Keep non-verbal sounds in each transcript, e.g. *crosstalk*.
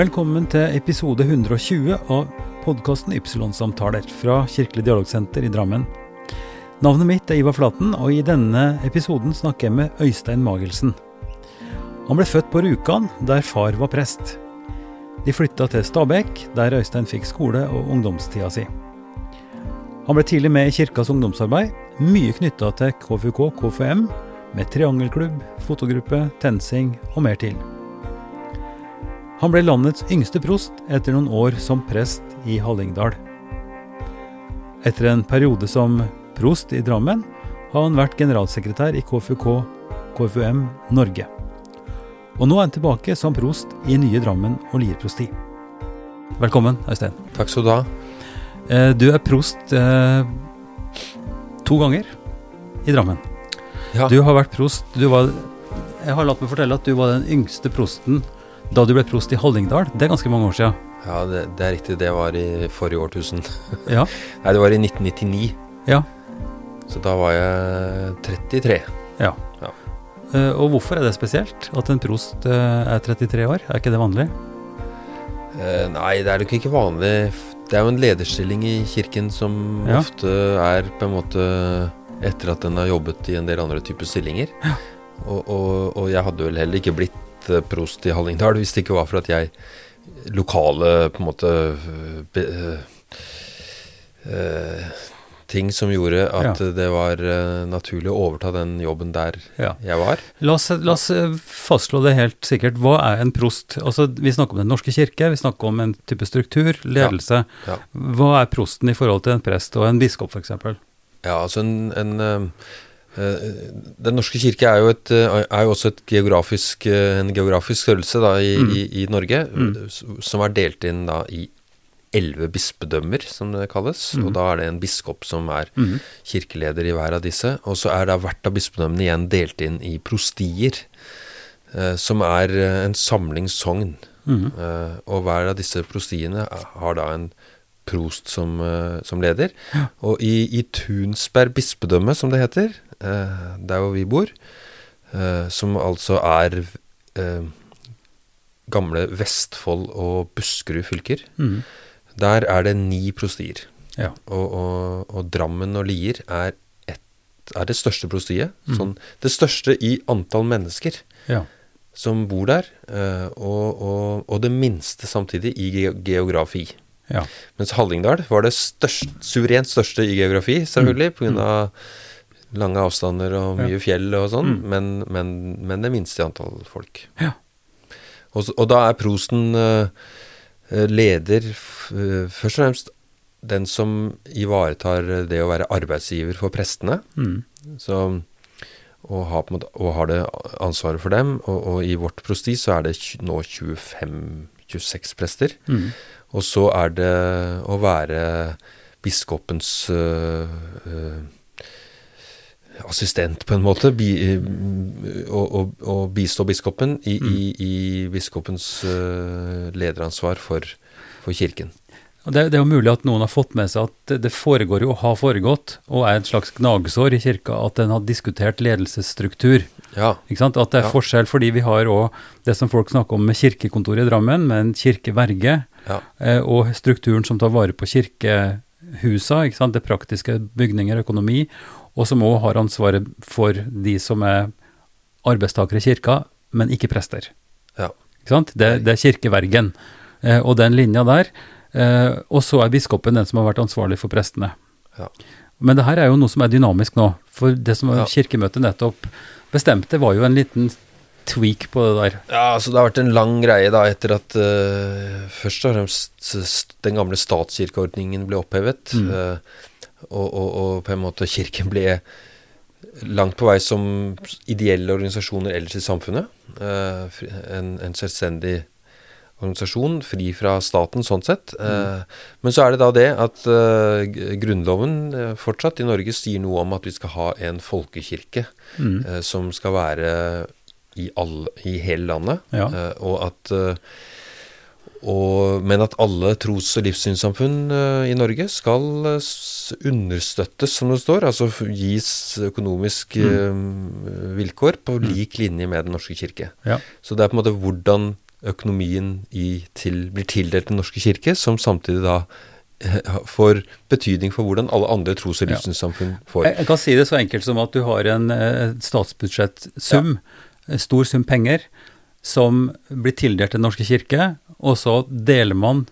Velkommen til episode 120 av podkasten Ypsilon-samtaler fra Kirkelig dialogsenter i Drammen. Navnet mitt er Ivar Flaten, og i denne episoden snakker jeg med Øystein Magelsen. Han ble født på Rjukan, der far var prest. De flytta til Stabekk, der Øystein fikk skole- og ungdomstida si. Han ble tidlig med i kirkas ungdomsarbeid, mye knytta til KFUK KFM, med triangelklubb, fotogruppe, TenSing og mer til. Han ble landets yngste prost etter noen år som prest i Hallingdal. Etter en periode som prost i Drammen har han vært generalsekretær i KFUK KFUM Norge. Og nå er han tilbake som prost i nye Drammen og Lier prosti. Velkommen, Øystein. Takk skal du ha. Eh, Du er prost eh, to ganger i Drammen. Ja. Du har vært prost du var, Jeg har latt meg fortelle at du var den yngste prosten da du ble prost i Hallingdal. Det er ganske mange år siden. Ja, det, det er riktig. Det var i forrige årtusen. Ja. *laughs* Nei, det var i 1999. Ja. Så da var jeg 33. ja. Ja. Uh, Og hvorfor er det spesielt at en prost uh, er 33 år? Er ikke det vanlig? Uh, nei, det er nok ikke vanlig. Det er jo en lederstilling i kirken som Ja. ofte er på en måte etter at den har jobbet i en del andre typer stillinger. Og, og, og jeg hadde vel heller ikke blitt eh, prost i Hallingdal hvis det ikke var for at jeg lokale på en måte be, eh, ting som gjorde at det var eh, naturlig å overta den jobben der Ja. jeg var. La oss, la oss eh, fastslå det helt sikkert. Hva er en prost? Altså, Vi snakker om Den norske kirke, vi snakker om en type struktur, ledelse. Ja. Hva er prosten i forhold til en prest og en biskop, f.eks.? Ja, altså en, en eh, eh, Den norske kirke er jo, et, eh, er jo også et geografisk, eh, en geografisk størrelse da, i, Mm. i, i Norge, Mm. som er delt inn da i elleve bispedømmer, som det kalles. Mm. Og da er det en biskop som er Mhm. kirkeleder i hver av disse. Og så er da hvert av bispedømmene igjen delt inn i prostier, eh, som er eh, en samling sogn. Mhm. Eh, og hver av disse prostiene har da en prost som, eh, som leder. Og i, i Tunsberg bispedømme, som det heter, eh, der hvor vi bor, eh, som altså er gamle Vestfold og Buskerud fylker, mm. der er det ni prostier. Ja. Og, og, og Drammen og Lier er, et, er det største prostiet. Mm. Sånn, det største i antall mennesker ja. som bor der, og, og, og det minste samtidig i geografi. Ja. Mens Hallingdal var det størst, suverent største i geografi, selvfølgelig, Mm. pga. lange avstander og Ja. mye fjell og sånn, Mm. men, men, men det minste i antall folk. Ja. Og, og da er prosten eh, eh, leder eh, først og fremst den som ivaretar det å være arbeidsgiver for prestene. Mm. Så, og, har måte, og har det ansvaret for dem. Og, og i vårt prosti så er det nå 25-26 prester. Mhm. Og så er det å være biskopens øh, øh, assistent, på en måte. Bi, øh, og, og, og bistå biskopen i, i, i biskopens øh, lederansvar for, for kirken. Det, det er jo mulig at noen har fått med seg at det, foregår jo har foregått, og er et slags gnagsår i kirka, at den har diskutert ledelsesstruktur. Ja. At det er Ja. forskjell, fordi vi har òg det som folk snakker om med kirkekontoret i Drammen, med en kirkeverge, ja. eh, og strukturen som tar vare på kirkehusa, det praktiske bygninger, økonomi, og som òg har ansvaret for de som er arbeidstakere i kirka, men ikke prester. Ja. Ikke? Det, det er kirkevergen, eh, og den linja der. Eh, og så er biskopen den som har vært ansvarlig for prestene. Ja. Men det her er jo noe som er dynamisk nå, for det som Ja. kirkemøtet nettopp bestemte, var jo en liten tweak på det der. Ja, altså det har vært en lang greie da etter at uh, først og fremst den gamle statskirkeordningen ble opphevet, Mm. uh, og, og, og på en måte kirken ble langt på vei som ideelle organisasjoner ellers i samfunnet. Uh, en, en selvstendig organisasjon, fri fra staten sånn sett. Eh, Men så er det da det at Grunnloven fortsatt i Norge sier noe om at vi skal ha en folkekirke Mm. som skal være i, all, i hele landet. Ja. Eh, og at eh, og, men at alle tros- og livssynssamfunn eh, i Norge skal understøttes, som det står. Altså gis økonomisk eh, vilkår på lik linje med Den norske kirke. Ja. Så det er på en måte hvordan økonomien i, til, blir tildelt Den norske kirke, som samtidig da får betydning for hvordan alle andre tros- og livssynssamfunn får. Jeg, kan si det så enkelt som at du har en statsbudsjettsum, en stor sum penger, som blir tildelt Den norske kirke, og så deler man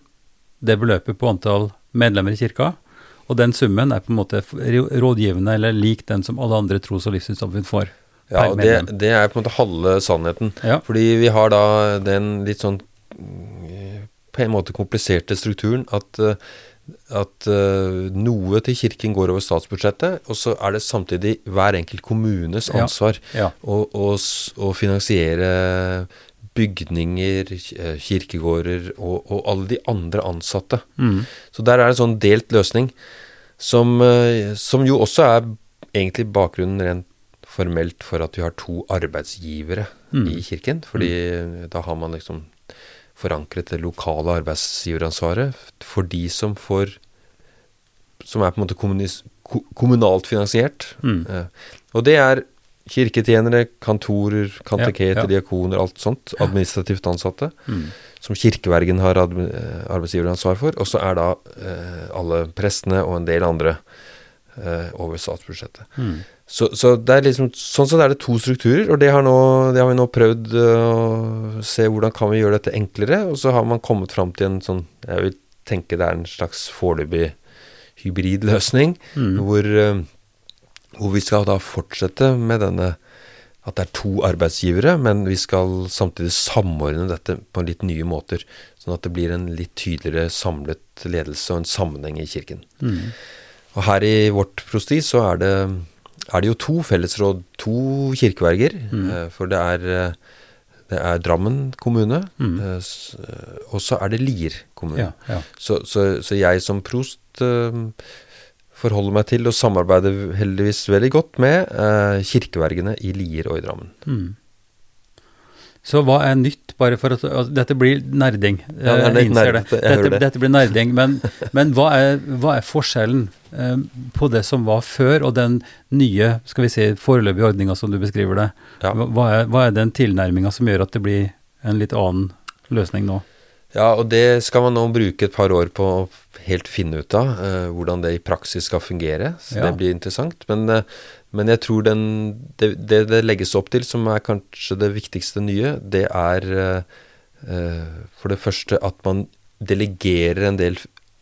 det beløpet på antall medlemmer i kirka. Og den summen er på en måte rådgivende eller lik den som alle andre tros- og livssynssamfunn får. Ja, og det, det er på en måte halve sannheten. Ja. Fordi vi har da den litt sånn mm, på en måte kompliserte strukturen at, eh, at uh, noe til kirken går over statsbudsjettet, og så er det samtidig hver enkelt kommunes ansvar Ja. å, å, å finansiere bygninger, eh, kirkegårder og, og alle de andre ansatte. Mm. Så der er det en sånn delt løsning, som, eh, som jo også er egentlig bakgrunnen rent formelt for at vi har to arbeidsgivere Mm. i kirken. Fordi da har man liksom forankret det lokale arbeidsgiveransvaret for de som får Som er på en måte kommunalt finansiert. Mm. Eh, og det er kirketjenere, kantorer, kateketer, Ja, ja. diakoner, alt sånt. Administrativt ansatte Mm. som kirkevergen har eh, arbeidsgiveransvar for. Og så er da eh, alle prestene og en del andre over statsbudsjettet. Mm. Så, så det er liksom, sånn sett er det to strukturer, og det har, nå, det har vi nå prøvd eh, å se hvordan kan vi gjøre dette enklere. Og så har man kommet fram til en sånn Jeg vil tenke det er en slags foreløpig hybridløsning, Mm. hvor, eh, hvor vi skal da fortsette med denne at det er to arbeidsgivere, men vi skal samtidig samordne dette på litt nye måter. Sånn at det blir en litt tydeligere samlet ledelse og en sammenheng i kirken. Mm. Og her i vårt prosti så er det, er det jo to fellesråd, to kirkeverger. Mm. eh, For det er, eh, det er Drammen kommune, Mm. eh, og så er det Lier kommune. Ja, ja. Så, så, så jeg som prost forholder meg til og samarbeider heldigvis veldig godt med kirkevergene i Lier og i Drammen. Mm. Så hva er nytt, bare for at altså, Dette blir nerding. Ja, det jeg innser det. jeg hører Dette, det. dette blir nerding. Men, *laughs* men hva, er, hva er forskjellen eh, på det som var før, og den nye skal vi si, foreløpige ordninga som du beskriver det? Ja. Hva, er, hva er den tilnærminga som gjør at det blir en litt annen løsning nå? Ja, og det skal man nå bruke et par år på å helt finne ut av, eh, hvordan det i praksis skal fungere. Så Ja. det blir interessant. Men, eh, men jeg tror den, det, det det legges opp til, som er kanskje det viktigste nye, det er eh, eh, for det første at man delegerer en del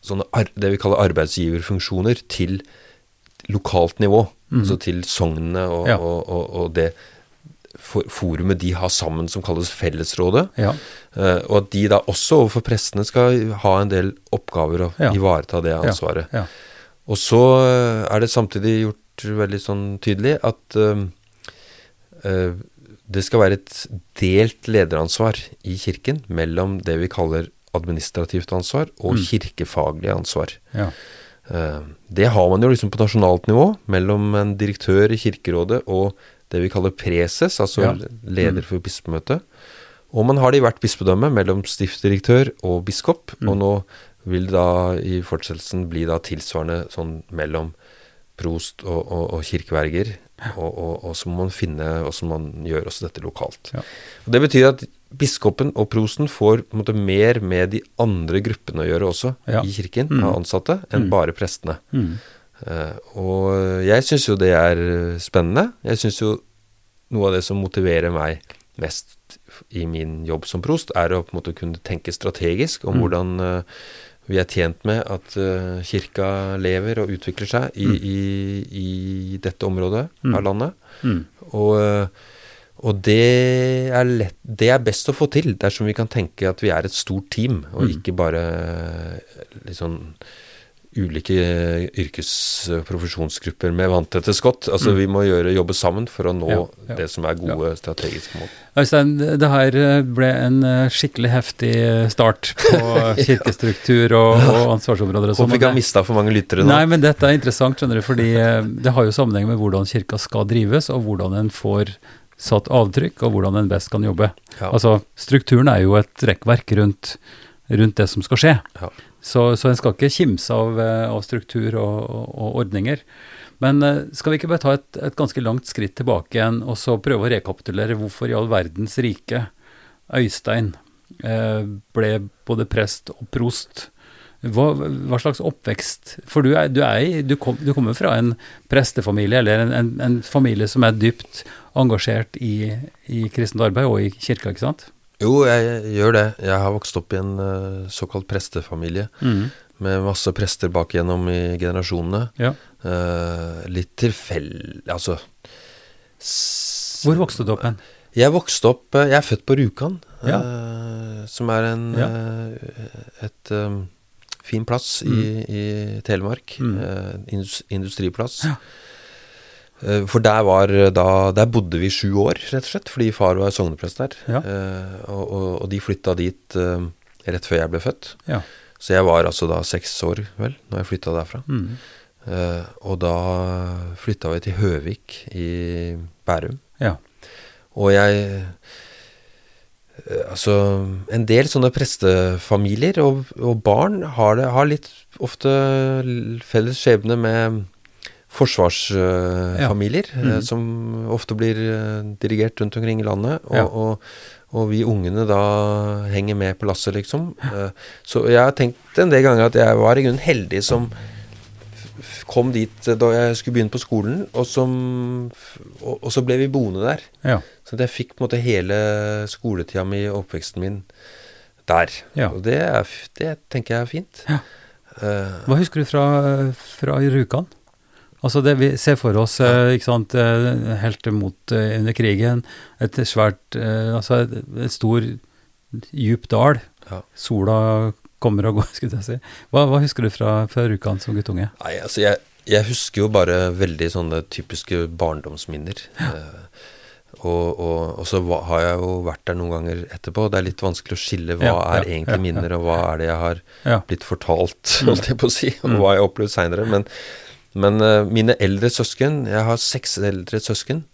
sånne det vi kaller arbeidsgiverfunksjoner til lokalt nivå. Mhm. Altså til sognene og, Ja. og, og, og det for, forumet de har sammen som kalles Fellesrådet. Ja. Eh, og at de da også overfor prestene skal ha en del oppgaver og Ja. ivareta det ansvaret. Ja. Og så eh, er det samtidig gjort veldig sånn tydelig at uh, det skal være et delt lederansvar i kirken mellom det vi kaller administrativt ansvar og Mm. kirkefaglig ansvar. ja. Uh, det har man jo liksom på nasjonalt nivå, mellom en direktør i Kirkerådet og det vi kaller preses, altså Ja. leder Mm. for bispemøtet. Og man har det i hvert bispedømme, mellom stiftdirektør og biskop. Mm. Og nå vil det da i fortsettelsen bli da tilsvarende sånn mellom prost og, og, og kirkeverger. Og, og, og så må man finne hvordan man gjør også dette lokalt. Ja. Det betyr at biskopen og prosten får måte mer med de andre gruppene å gjøre også Ja. i kirken, Mm. av ansatte, enn Mm. bare prestene. Mm. Uh, og jeg syns jo det er eh, spennende. Jeg syns jo noe av det som motiverer meg mest i min jobb som prost, er å på en måte kunne tenke strategisk om Mm. hvordan eh, vi er tjent med at uh, kirka lever og utvikler seg i, Mm. i, i dette området Mm. av landet. Mm. Og, eh, og det er lett Det er best å få til dersom vi kan tenke at vi er et stort team, og Mm. ikke bare liksom ulike yrkesprofesjonsgrupper med vanntette skott. Altså Mm. vi må gjøre, jobbe sammen for å nå Ja, ja. det som er gode strategiske mål. Øystein, det her eh, ble en eh, skikkelig heftig eh, start på *laughs* kirkestruktur og, og ansvarsområder og sånn. Håper ikke har mista for mange lyttere nå. Nei, men dette er interessant, skjønner du, fordi det har jo sammenheng med hvordan kirka skal drives, og hvordan en får satt avtrykk, og hvordan en best kan jobbe. Ja. Altså, strukturen er jo et rekkverk rundt, rundt det som skal skje. Ja. Så, så en skal ikke kimse av, eh, av struktur og, og, og ordninger. Men eh, skal vi ikke bare ta et, et ganske langt skritt tilbake igjen, og så prøve å rekapitulere hvorfor i all verdens rike Øystein eh, ble både prest og prost. Hva, hva slags oppvekst For du, er, du, er du, kom, du kommer fra en prestefamilie, eller en, en, en, familie som er dypt engasjert i, i kristent arbeid og i kirka, ikke sant? Jo, jeg, gjør det. Jeg har vokst opp i en uh, såkalt prestefamilie. Mm. Med masse prester bak gjennom i generasjonene. Ja. Uh, litt tilfeldig Altså Hvor vokste du opp hen? Jeg vokste opp Jeg er født på Rjukan, ja. uh, som er en ja. et um, fin plass mm. i, i, Telemark. Mm. industriplass. Ja. Eh, for der var da Der bodde vi sju år, rett og slett, fordi far var sogneprest der. Ja. Eh, og, og, og, de flytta dit rett før jeg ble født. Ja. Så jeg var altså da seks år, vel, når jeg flytta derfra. Mm. Og da flytta vi til Høvik i Bærum. Ja. Og jeg Altså, en del sånne prestefamilier og, og barn har, det, har litt ofte felles skjebne med forsvarsfamilier, ja. mm. som ofte blir eh, dirigert rundt omkring i landet. Og, ja. og, og, vi ungene da henger med på lasset, liksom. Eh, så jeg har tenkt en del ganger at jeg var i grunnen heldig som kom dit da jeg skulle begynne på skolen, og, som, og, og så ble vi boende der. Ja. Så jeg fikk på en måte hele skoletida mi og oppveksten min der. Ja. Og det, er, det, tenker jeg er fint. Ja. Hva husker du fra, fra Rjukan? Altså det Vi ser for oss ikke sant, eh, helt mot eh, under krigen et svært eh, Altså et stor, djup dal. Ja. Sola kommer og går, *laughs* skulle jeg si. Hva, hva husker du fra, fra Rjukan som guttunge? Nei, altså jeg, jeg, husker jo bare veldig sånne typiske barndomsminner. Ja. Og, og, og, så har jeg jo vært der noen ganger etterpå. Det er litt vanskelig å skille hva ja, er egentlig minner, og hva er det jeg har blitt fortalt, holdt jeg på å si, og mm. hva jeg har opplevd seinere. Men men uh, mine eldre søsken Jeg har seks eldre søsken,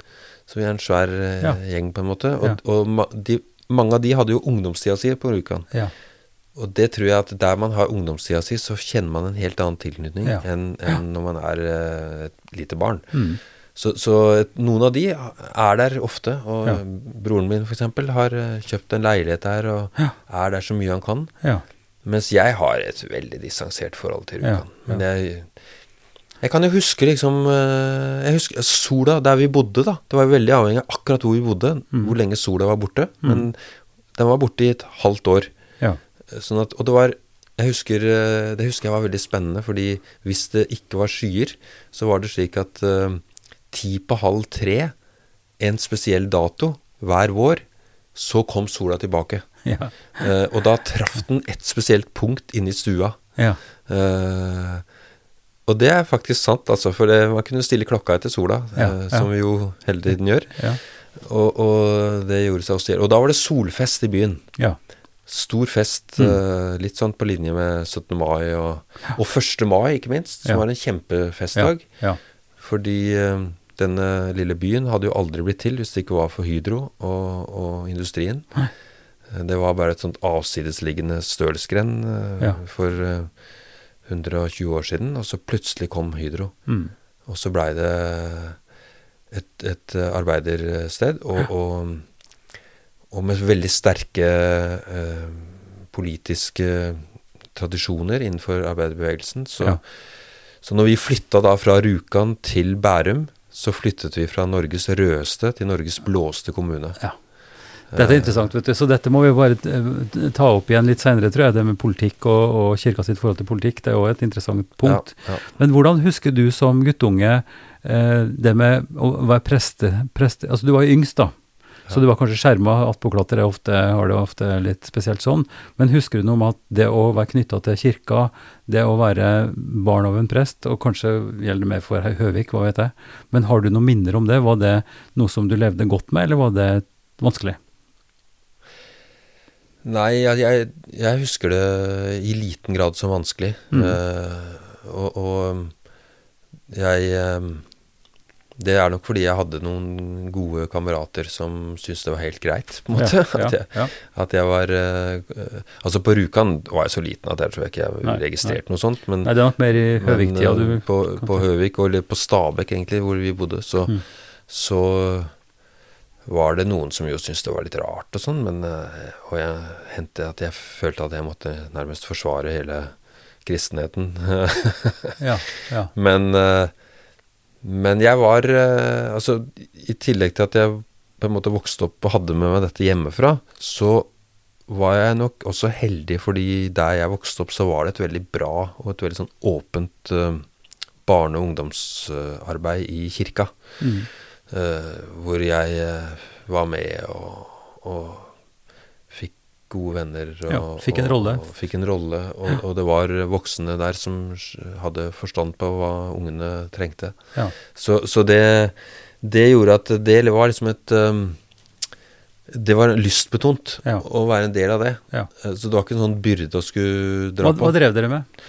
så vi er en svær uh, ja. gjeng, på en måte. Og, ja. og de, mange av de hadde jo ungdomstida si på Rjukan. Ja. Og det tror jeg at der man har ungdomstida si, så kjenner man en helt annen tilknytning enn en når man er uh, et lite barn. Mm. Så, så, noen av de er der ofte, og ja. broren min f.eks. har kjøpt en leilighet der og ja. er der så mye han kan. Ja. Mens jeg har et veldig distansert forhold til Rjukan. Men jeg jeg kan jo huske liksom eh, Jeg husker sola der vi bodde, da. Det var jo veldig avhengig av akkurat hvor vi bodde, mm. hvor lenge sola var borte. Mm. Men den var borte i et halvt år. Ja. Sånn at, og det var jeg husker, eh, Det husker jeg var veldig spennende, fordi hvis det ikke var skyer, så var det slik at uh, ti på halv tre, en spesiell dato hver vår, så kom sola tilbake. Ja. Uh, og da traff den et spesielt punkt inni stua. Ja. Uh, og det er faktisk sant, altså, for det, man kunne stille klokka etter sola, ja, eh, som vi jo hele tiden gjør. Ja. Og, og, det gjorde seg også gjeld. Og da var det solfest i byen. Ja. Stor fest, mm. uh, litt sånn på linje med 17. mai og, og 1. mai, ikke minst, som var en kjempefestdag. Fordi uh, denne lille byen hadde jo aldri blitt til hvis det ikke var for Hydro og, og industrien. Nei. Det var bare et sånt avsidesliggende stølsgrend for 120 år siden, og så plutselig kom Hydro. Mm. Og så blei det et, et, arbeidersted, og, og, og, med veldig sterke eh, politiske tradisjoner innenfor arbeiderbevegelsen. Så, ja. så når vi flytta da fra Rjukan til Bærum, så flyttet vi fra Norges rødeste til Norges blåste kommune. Ja. Dette er interessant, vet du. Så dette må vi bare eh, ta opp igjen litt seinere, tror jeg. Det med politikk og, og kirka sitt forhold til politikk. Det er òg et interessant punkt. Ja, ja. Men hvordan husker du som guttunge eh, det med å være preste, preste Altså, du var jo yngst, da. Så du var kanskje skjerma. Attpåklatter har det ofte litt spesielt sånn. Men husker du noe om at det å være knytta til kirka, det å være barn av en prest, og kanskje gjelder det mer for Høvik, hva vet jeg, men har du noen minner om det? Var det noe som du levde godt med, eller var det vanskelig? Nei, jeg, jeg, husker det i liten grad som vanskelig. Mm. Uh, og, og jeg uh, Det er nok fordi jeg hadde noen gode kamerater som syntes det var helt greit, på en måte. Ja, *laughs* ja, at, jeg, ja. at, jeg, var uh, Altså, på Rjukan var jeg så liten at jeg tror ikke jeg registrerte noe sånt. Men, nei, det er nok mer i Høvik-tida du På, på Høvik, og på Stabekk egentlig, hvor vi bodde, så, mm. så var det noen som jo syntes det var litt rart og sånn, men eh, Og jeg hendte at jeg følte at jeg måtte nærmest forsvare hele kristenheten. *laughs* Ja, ja. men, eh, men jeg var eh, Altså, i tillegg til at jeg på en måte vokste opp og hadde med meg dette hjemmefra, så var jeg nok også heldig, fordi der jeg vokste opp, så var det et veldig bra og et veldig sånn åpent barne- og ungdomsarbeid i kirka. Mm. Eh, hvor jeg eh, var med og, og fikk gode venner. Og, Ja, fikk en rolle. Og, og, fikk en rolle og, og det var voksne der som hadde forstand på hva ungene trengte. Ja. Så, så det, det gjorde at det var liksom et um, Det var lystbetont Ja. å være en del av det. Ja. Eh, Så det var ikke en sånn byrde å skulle dra Hva, på. hva drev dere med?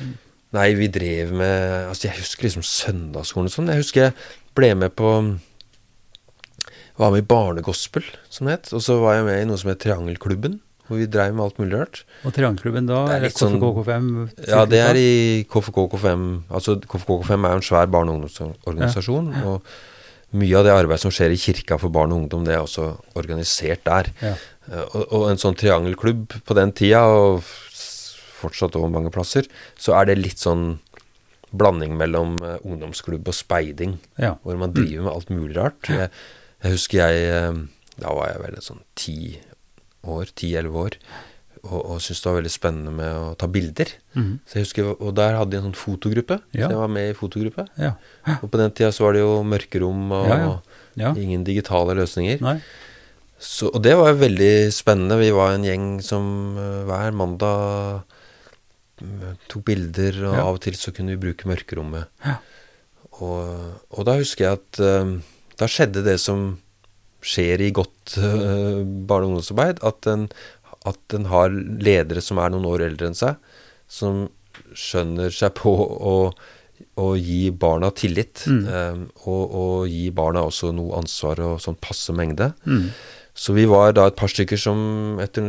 Nei, vi drev med Altså, jeg husker liksom søndagsskolen og sånn. Jeg husker jeg ble med på Var med i Barnegospel, som det het. Og så var jeg med i noe som het Triangelklubben, hvor vi dreiv med alt mulig rart. Og Triangelklubben da? Det er litt sånn- KFKK5? Ja, det er i KFKK5. Altså, KFKK5 er en svær barne- og ungdomsorganisasjon. Og mye av det arbeidet som skjer i kirka for barn og ungdom, det er også organisert der. Ja. Eh, Og, og en sånn triangelklubb på den tida, og fortsatt over mange plasser, så er det litt sånn blanding mellom eh, ungdomsklubb og speiding, Ja. hvor man driver med alt mulig rart. Jeg, jeg husker jeg eh, Da var jeg vel sånn ti år, ti-elleve år, og, og syntes det var veldig spennende med å ta bilder. Mm. Så jeg husker, Og der hadde de en sånn fotogruppe, Ja. så jeg var med i fotogruppe. Ja. Og på den tida så var det jo mørkerom og ja. ingen digitale løsninger. Nei. Så, og det var jo veldig spennende. Vi var en gjeng som eh, hver mandag mm, tok bilder, og Ja. av og til så kunne vi bruke mørkerommet. Ja. Og, og da husker jeg at eh, da skjedde det som skjer i godt uh, barne- og ungdomsarbeid, at en, at en har ledere som er noen år eldre enn seg, som skjønner seg på å, å gi barna tillit, Mm. um, og, og gi barna også noe ansvar og sånn passe mengde. Mm. Så vi var da et par stykker som etter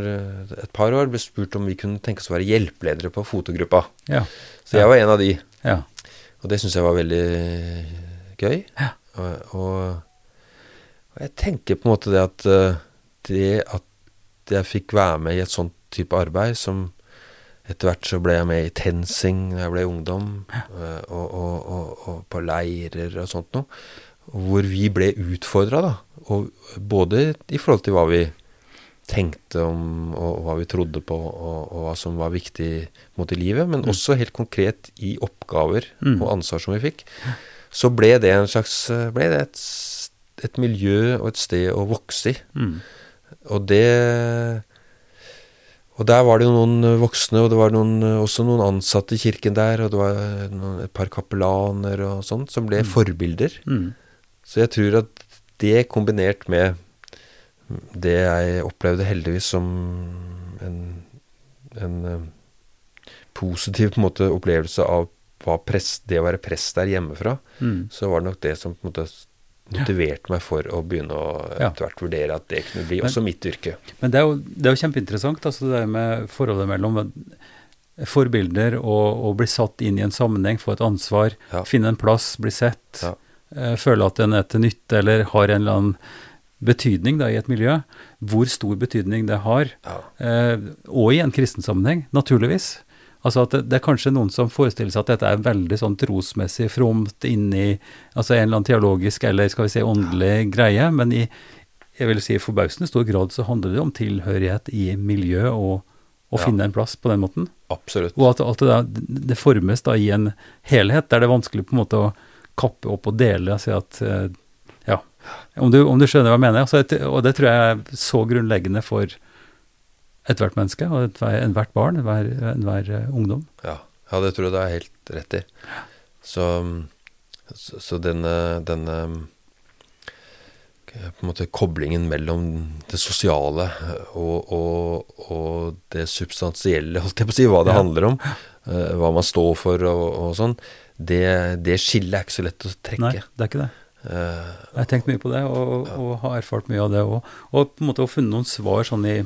et par år ble spurt om vi kunne tenke oss å være hjelpeledere på fotogruppa. Ja. Så jeg var en av de, Ja. og det syns jeg var veldig gøy. Ja. Og, og, og jeg tenker på en måte det at eh, det at jeg fikk være med i et sånt type arbeid som etter hvert så ble jeg med i TenSing da jeg ble ungdom, eh, og, og, og, og på leirer og sånt noe. Hvor vi ble utfordra, da. Og både i forhold til hva vi tenkte om, og, hva vi trodde på, og, hva som var viktig mot i livet, men også helt konkret i oppgaver Mm. og ansvar som vi fikk. Så ble det en slags Ble det et, et miljø og et sted å vokse i. Mm. Og det Og der var det jo noen eh, voksne, og det var noen, eh, også noen ansatte i kirken der, og det var eh, noen, et par kapellaner og sånt, som ble forbilder. Mm. Så jeg tror at det kombinert med det jeg opplevde heldigvis som en, en eh, positiv på en måte opplevelse av hva prest, det å være prest der hjemmefra, Mm. så var det nok det som på en måte motiverte meg for å begynne å etter hvert vurdere at det kunne bli Men- også mitt yrke. Men det er jo, det er jo kjempeinteressant, altså det med forholdet mellom forbilder og å bli satt inn i en sammenheng, få et ansvar, Ja. finne en plass, bli sett, Ja. eh, føle at den er til nytte eller har en eller annen betydning da, i et miljø. Hvor stor betydning det har, Ja. eh, og i en kristen sammenheng, naturligvis. Altså at det, det er kanskje noen som forestiller seg at dette er veldig sånn trosmessig fromt inni altså en eller annen teologisk eller skal vi si åndelig greie, men i jeg vil si forbausende stor grad så handler det om tilhørighet i miljø og å Ja. finne en plass på den måten. Absolutt. Og at, at det, det formes da i en helhet der det er vanskelig på en måte å kappe opp og dele og si at eh, ja, om du, om du skjønner hva jeg mener. Altså, og det tror jeg er så grunnleggende for ethvert menneske og ethvert barn, enhver, enhver eh, ungdom. Ja. ja, det tror jeg du har helt rett i. Så, så, så denne, denne eh, på en måte koblingen mellom det sosiale og, og, og det substansielle, holdt jeg på å si, hva det Ja. handler om, eh, hva man står for og, og sånn, det, det skillet er ikke så lett å trekke. Nei, det er ikke det. Eh, Jeg har tenkt mye på det, og, og har erfart mye av det. òg. og på en måte å funnet noen svar sånn i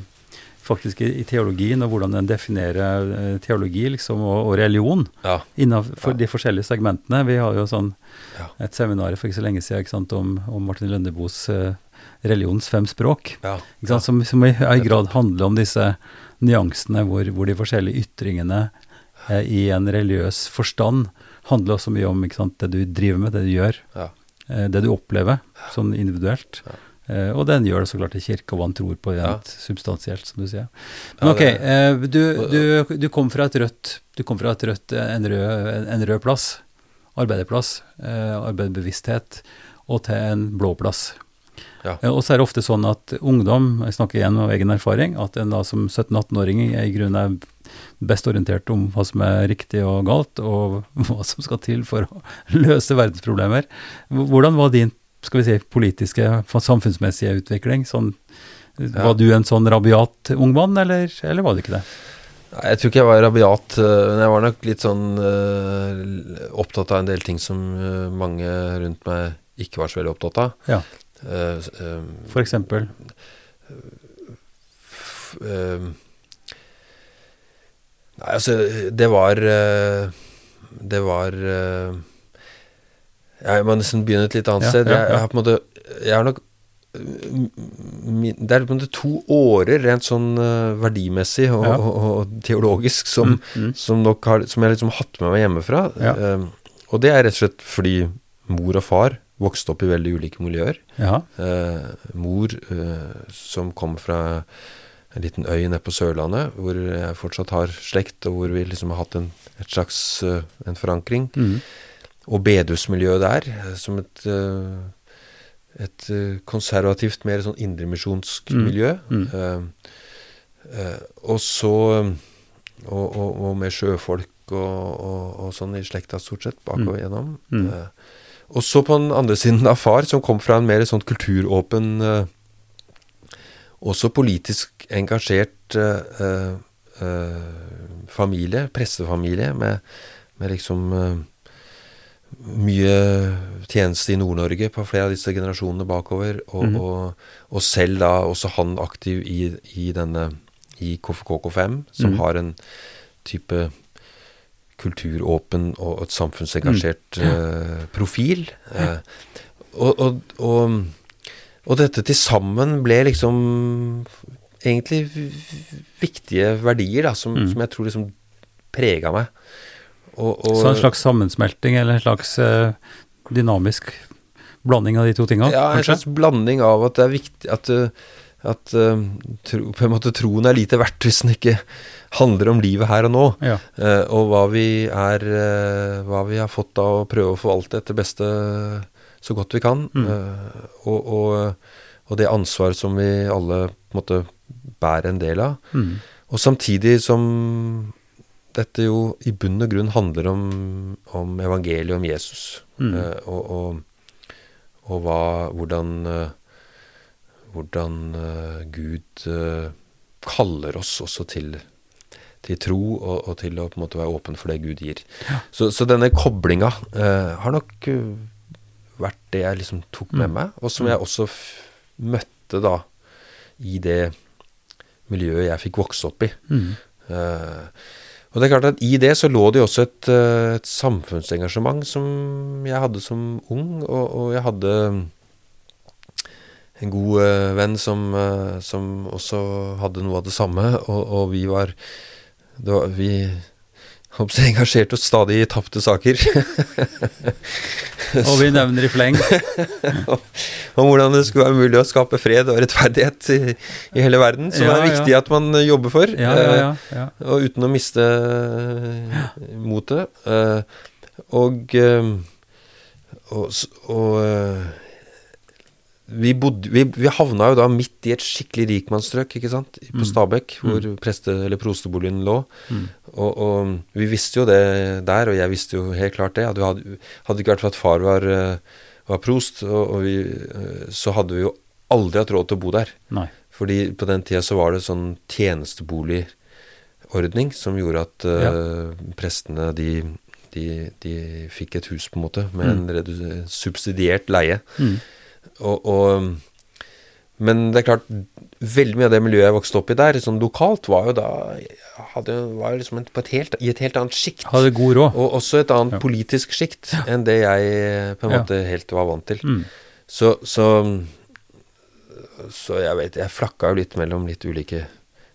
faktisk i, i teologien, og hvordan den definerer eh, teologi liksom, og, og religion Ja. innenfor Ja. de forskjellige segmentene. Vi har jo sånn et seminar for ikke så lenge siden sant, om, om Martin Lønneboes uh, religions fem språk. sant, som, som i høy grad handler om disse nyansene hvor, hvor de forskjellige ytringene eh, i en religiøs forstand handler også mye om sant, det du driver med, det du gjør, Ja. eh, det du opplever sånn individuelt. Ja. Eh, og den gjør det så klart i kirke, og hva han tror på Ja. substansielt, som du sier. Men ok, eh, du, du, du kom fra et rødt, du kom fra et rødt, eh, en rød, en, rød plass, arbeiderplass, arbeiderbevissthet, og til en blå plass. Ja. Og så er det ofte sånn at ungdom, jeg snakker igjen av egen erfaring, at en da som 17-18-åring i grunnen er best orientert om hva som er riktig og galt, og *laughs* hva som skal til for å løse verdensproblemer. Hvordan var din skal vi si, politiske, samfunnsmessige utvikling? Sånn, Ja. Var du en sånn rabiat ung mann, eller, eller var du ikke det? Jeg tror ikke jeg var rabiat, øh, men jeg var nok litt sånn uh, opptatt av en del ting som øh, mange rundt meg ikke var så veldig opptatt av. Ja. Uh, eh, For eksempel. eh, Nei, altså, det var eh, Det var eh, Jeg må nesten begynne et litt annet Ja, sted. Jeg, jeg har på en måte Jeg har nok Det er på en måte to årer rent sånn eh, verdimessig og, Ja. og, og teologisk som, Mm, mm. som, nok har, som jeg liksom har hatt med meg hjemmefra. Ja. Uh, og det er rett og slett fordi mor og far vokste opp i veldig ulike miljøer. Ja. Uh, mor uh, som kom fra en liten øy nede på Sørlandet, hvor jeg fortsatt har slekt, og hvor vi liksom har hatt en, et slags en forankring. Mm. Og bedehusmiljøet der, eh, som et, eh, et eh, konservativt, mer sånn indremisjonsk Mm. miljø. Mm. Og så og, og, og med sjøfolk og, og, sånn i slekta, stort sett, bakover gjennom. Mm. Og så på den andre siden av far, som kom fra en mer sånn kulturåpen Også politisk engasjert eh, eh, familie, pressefamilie, med, med liksom eh, mye tjeneste i Nord-Norge på flere av disse generasjonene bakover, og, mm. og, og selv da også han aktiv i, i denne i KFKK5, som mm. har en type kulturåpen og et samfunnsengasjert profil. Uh, og, og, og, og dette til sammen ble liksom egentlig viktige verdier da, som, Mm. som jeg tror liksom prega meg. Og, og, Så en slags sammensmelting, eller en slags eh, dynamisk blanding av de to tinga, Ja, en slags blanding av at det er viktig at, uh, at uh, tro, på en måte troen er lite verdt hvis den ikke handler om livet her og nå. Ja. Eh, og hva vi er uh, Hva vi har fått av å prøve å forvalte etter beste så godt vi kan. Mm. Eh, og, og, og det ansvar som vi alle på en måte bærer en del av. Mm. Og samtidig som dette jo i bunn og grunn handler om, om evangeliet om Jesus. Mm. Uh, og, og, og hva, hvordan, uh, hvordan uh, Gud kaller oss også til, til tro, og, og til å på en måte være åpen for det Gud gir. Så, så denne koblinga har nok vært det jeg liksom tok med Mm. meg, og som jeg også møtte da i det miljøet jeg fikk vokse opp i. Mm. Eh, og det er klart at i det så lå det jo også et, eh, et samfunnsengasjement som jeg hadde som ung, og, og jeg hadde en god eh, venn som, eh, som også hadde noe av det samme, og, og vi var, var Vi håper jeg, engasjert og stadig i tapte saker. Og vi nevner i fleng. *laughs* Om hvordan det skulle være mulig å skape fred og rettferdighet i, i hele verden, som Ja, er ja. viktig at man eh, jobber for. Ja, ja, ja. ja. Og uten å miste eh, motet. Eh, og eh, og, og eh, vi, bodde, vi, vi havna jo da midt i et skikkelig rikmannsstrøk, ikke sant, på Mm. Stabekk, hvor preste, eller prosteboligen lå. Mm. Og, og vi visste jo det der, og jeg visste jo helt klart det. At hadde, hadde ikke vært for at far var, eh, var prost, og, og vi, eh, så hadde vi jo aldri hatt råd til å bo der. Nei. Fordi på den tida så var det sånn tjenesteboligordning som gjorde at eh, prestene de, de, de fikk et hus, på en måte, med en subsidiert leie. Mm. Og, og Men det er klart, veldig mye av det miljøet jeg vokste opp i der, sånn lokalt, var jo da hadde, var liksom et, på et helt, i et helt annet sjikt. Hadde god råd. Og også et annet Ja. politisk sjikt enn det jeg på en Ja. måte helt var vant til. Mm. Så, så Så jeg vet Jeg flakka jo litt mellom litt ulike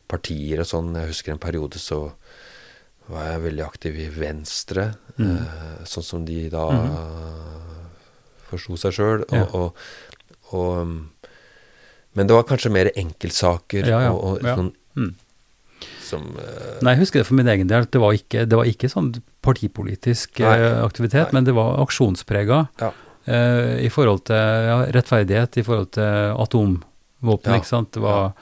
partier og sånn. Jeg husker en periode så var jeg veldig aktiv i Venstre, Mm. eh, sånn som de da Mhm. forsto seg sjøl. Ja. Og, og, um, Men det var kanskje mer enkeltsaker Ja, ja. og, og Ja. sånn Mm. som uh, Nei, jeg husker det for min egen del. Det var ikke, det var ikke sånn partipolitisk Nei. eh, aktivitet, Nei. men det var aksjonsprega Ja. eh, i forhold til rettferdighet, i forhold til atomvåpen, ikke sant. Det var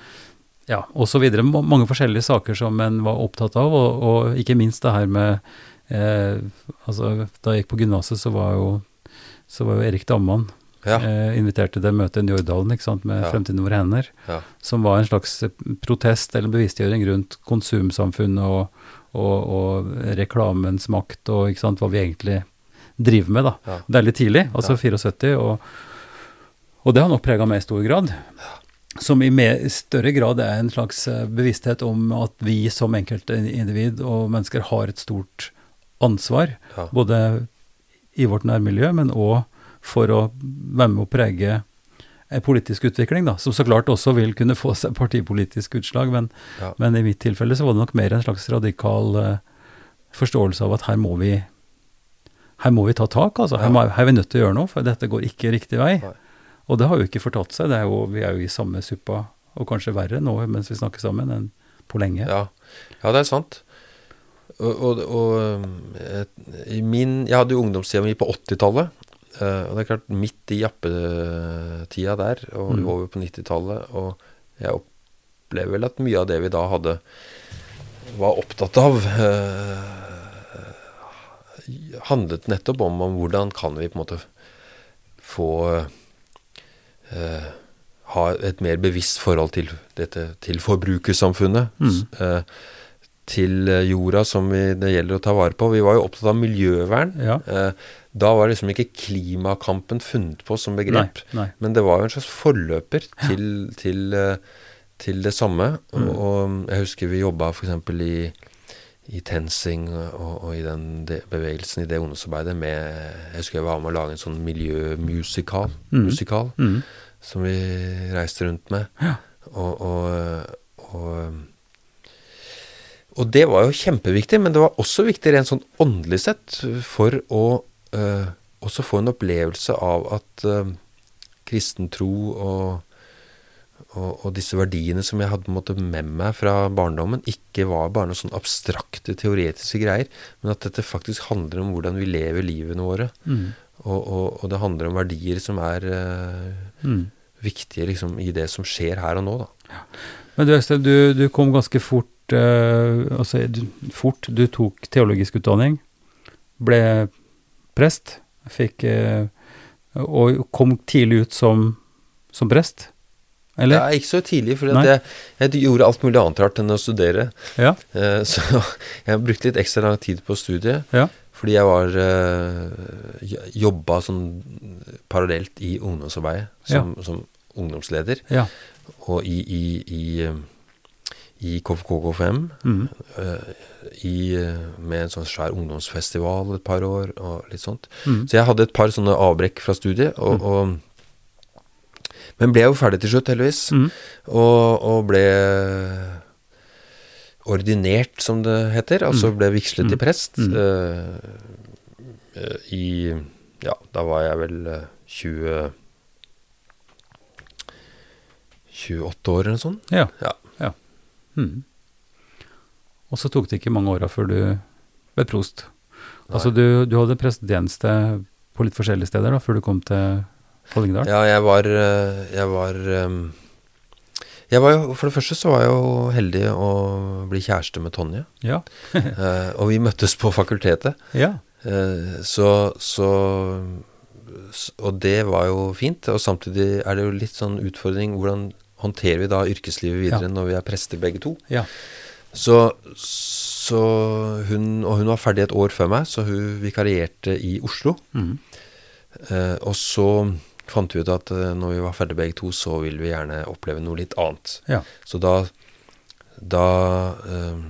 ja, og så videre. Mange forskjellige saker som en var opptatt av, og, og ikke minst det her med eh, Altså, da jeg gikk på gymnaset, så var jo så var jo Erik Damman Ja. eh, inviterte til det møtet i Njordalen ikke sant, med Ja. Fremtiden våre hender ja. som var en slags protest eller bevisstgjøring rundt konsumsamfunnet og, og, og reklamens makt og ikke sant, hva vi egentlig driver med. da. Ja. Det er litt tidlig, altså Ja. 74, og, og det har nok prega meg i stor grad. Som i mer, større grad er en slags eh, bevissthet om at vi som enkeltindivid og mennesker har et stort ansvar, både i vårt nærmiljø, men òg for å være med å prege en politisk utvikling, da, som så klart også vil kunne få seg partipolitisk utslag, men, Ja. men i mitt tilfelle så var det nok mer en slags radikal uh, forståelse av at her må vi her må vi ta tak, altså. Her, må, her er vi nødt til å gjøre noe, for dette går ikke riktig vei. Nei. Og det har jo ikke fortatt seg. Det er jo, vi er jo i samme suppa, og kanskje verre nå mens vi snakker sammen, enn på lenge. Ja, ja det er sant. Og, og, og jeg, i min Jeg hadde jo ungdomstida mi på 80-tallet. Eh, og det er klart, midt i jappetida der, og Mm. over på 90-tallet, og jeg opplever vel at mye av det vi da hadde var opptatt av, eh, handlet nettopp om, om hvordan kan vi på en måte få eh, ha et mer bevisst forhold til dette, til forbrukersamfunnet. Mm. eh, til jorda som vi, det gjelder å ta vare på. Vi var jo opptatt av miljøvern. Ja. Eh, da var liksom ikke klimakampen funnet på som begrep. Nei, nei. Men det var jo en slags forløper til, til, eh, til det samme. Mm. Og, og jeg husker vi jobba f.eks. i i TenSing og, og i den de, bevegelsen i det ungdomsarbeidet med Jeg husker jeg var med å lage en sånn miljømusikal Mm. musikal, Mm. som vi reiste rundt med. Ja. Og, og, og, og det var jo kjempeviktig, men det var også viktig rent sånn åndelig sett for å eh, også få en opplevelse av at eh, kristen tro og, og, og disse verdiene som jeg hadde måte med meg fra barndommen, ikke var bare noen sånn abstrakte, teoretiske greier, men at dette faktisk handler om hvordan vi lever livene våre. Mm. Og, og, og det handler om verdier som er eh, Mm. viktige liksom, i det som skjer her og nå, da. Men du, Øystein, du, du kom ganske fort eh, Altså du, fort. Du tok teologisk utdanning, ble prest, fikk eh, Og kom tidlig ut som, som prest? Eller? Ja, ikke så tidlig, for jeg, jeg gjorde alt mulig annet rart enn å studere. Ja. Eh, *laughs* så jeg brukte litt ekstra lang tid på studiet. Ja. Fordi jeg var eh, jobba sånn parallelt i ungdomsarbeidet som, som ungdomsleder. ja. Og i, i, i, i KFKK5 Mm. eh, i, eh, med en sånn svær ungdomsfestival et par år og litt sånt. Mm. Så jeg hadde et par sånne avbrekk fra studiet. Og, og, men ble jo ferdig til slutt, heldigvis. Mm. Og, og ble ordinert, som det heter. Altså Mm. ble vigslet til Mm. prest. Mm. eh, I Ja, da var jeg vel eh, 20 28 år eller noe sånt. Ja. Ja. Ja. Mm. Og så tok det ikke mange åra før du ble prost. Altså du, du hadde prestedienste på litt forskjellige steder da, før du kom til Hallingdal? Ja, jeg var eh, Jeg var eh, jeg var jo, For det første så var jeg jo heldig å bli kjæreste med Tonje. Ja. *laughs* Eh, og vi møttes på fakultetet. ja. Eh, så, så Og det var jo fint. Og samtidig er det jo litt sånn utfordring hvordan håndterer vi da yrkeslivet videre Ja. når vi er prester begge to. Ja. Så, så hun Og hun var ferdig et år før meg, så hun vikarierte i Oslo. Mm. Eh, og så fant vi ut at eh, når vi var ferdig begge to, så ville vi gjerne oppleve noe litt annet. Ja. Så da, da eh,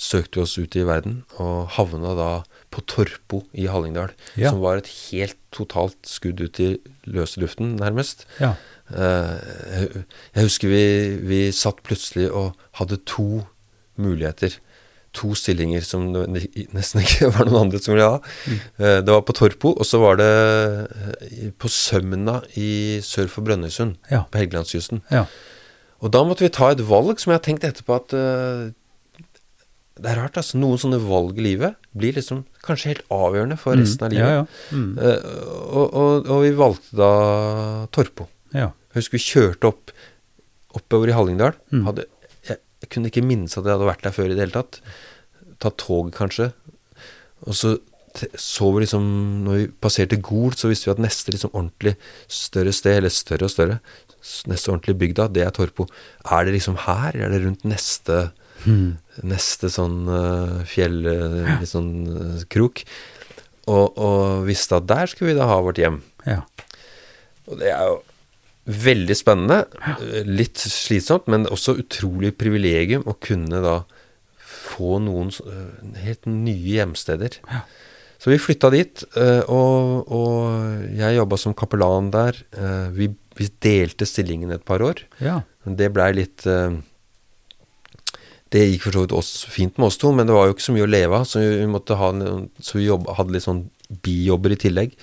søkte vi oss ut i verden, og havna da på Torpo i Hallingdal. Ja. Som var et helt totalt skudd ut i løse luften, nærmest. Ja. Eh, jeg, husker vi, vi satt plutselig og hadde to muligheter. To stillinger som det nesten ikke *laughs* var noen andre som ville ha. Mm. det var på Torpo, og så var det eh, på Sømna i sør for Brønnøysund. Ja. På Helgelandskysten. Ja. Og da måtte vi ta et valg som jeg har tenkt etterpå at uh, Det er rart, altså. Noen sånne valg i livet blir liksom kanskje helt avgjørende for resten av Mm. livet. Ja, ja. Mm. uh, og, og, og vi valgte da Torpo. ja. Jeg husker vi kjørte opp oppover i Hallingdal. Mm. Hadde, jeg, jeg kunne ikke minnes at jeg hadde vært der før i det hele tatt. Tatt tog, kanskje. Og så så vi liksom Når vi passerte Gol, så visste vi at neste liksom ordentlig større sted, eller større og større, neste ordentlige bygda, det er Torpo. Er det liksom her? Er det rundt neste Mm. neste sånn uh, fjell, Ja. litt sånn uh, krok. Og, og visste at der skulle vi da ha vårt hjem. ja. Og det er jo veldig spennende. Litt slitsomt, men også utrolig privilegium å kunne da få noen eh, helt nye hjemsteder. Ja. Så vi flytta dit, eh, og, og jeg jobba som kapellan der. Eh, Vi, vi delte stillingen et par år. ja. Det blei litt Det gikk for så vidt oss fint med oss to, men det var jo ikke så mye å leve av, så vi måtte ha Så vi jobb, hadde litt sånn bijobber i tillegg.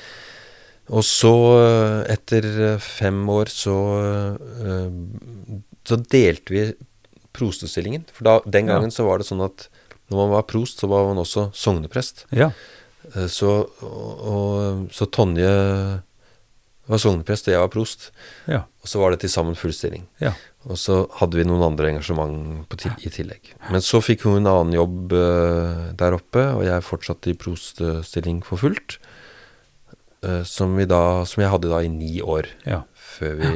Og så, eh, etter eh, fem år, så eh, Så delte vi prostestillingen. For da, den Ja. gangen så var det sånn at når man var prost, så var man også sogneprest. ja. Så, og, så Tonje var sogneprest, og jeg var prost. ja. Og så var det til sammen full stilling. ja. Og så hadde vi noen andre engasjement på til, i tillegg. Men så fikk hun en annen jobb uh, der oppe, og jeg fortsatte i proststilling for fullt. Eh, som, vi da, som jeg hadde da i ni år, ja. før vi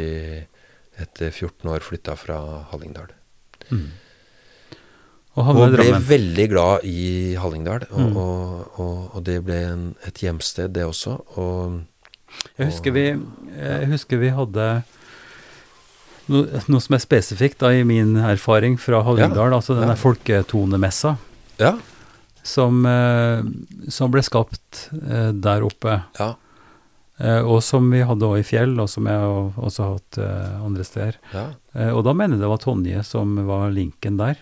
etter 14 år flytta fra Hallingdal. Mm. Og Og ble veldig glad i Hallingdal, og, Mm. og, og, det ble en, et hjemsted, det også. Og Jeg husker vi, jeg husker vi hadde no, noe som er spesifikt da, i min erfaring fra Hallingdal, altså denne ja. folketonemessa ja, som, eh, som ble skapt eh, der oppe, ja, og som vi hadde også i Fjell, og som jeg også har hatt eh, andre steder. ja. Eh, og da mener jeg det var Tonje som var linken der.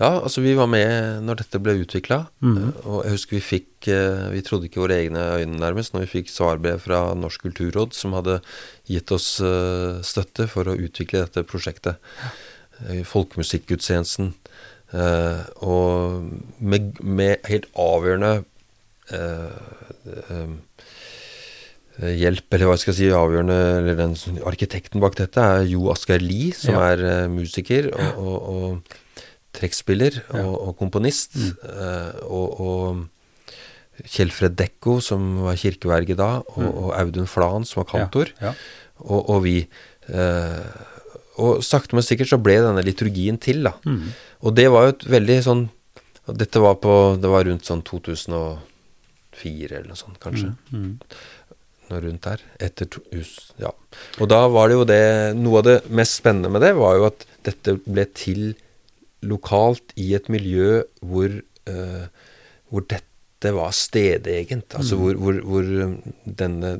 Ja, altså vi var med når dette ble utvikla. Mhm. Og jeg husker vi fikk eh, Vi trodde ikke våre egne øyne nærmest når vi fikk svarbrev fra Norsk kulturråd, som hadde gitt oss eh, støtte for å utvikle dette prosjektet. Eh, Folkemusikkgudstjenesten. eh, og med, med helt avgjørende eh, eh, hjelp, eller hva skal jeg si, avgjørende Eller den arkitekten bak dette er Jo Asgeir Lie, som Ja. er eh, musiker og, og, og trekkspiller Ja. og, og komponist. Mm. eh, og, og Kjellfred Dekko, som var kirkeverge da, og, Mm. og Audun Flan, som var kantor, Ja. og, og vi. Eh, og sakte, men sikkert så ble denne liturgien til, da. Mm. Og det var jo et veldig sånn Dette var på Det var rundt sånn 2004 eller noe sånt, kanskje. Mm. Noe rundt der. Etter to, hus, ja. Og da var det jo det Noe av det mest spennende med det var jo at dette ble til lokalt i et miljø hvor, uh, hvor dette var stedegent. Altså Mm. hvor, hvor, hvor um, denne,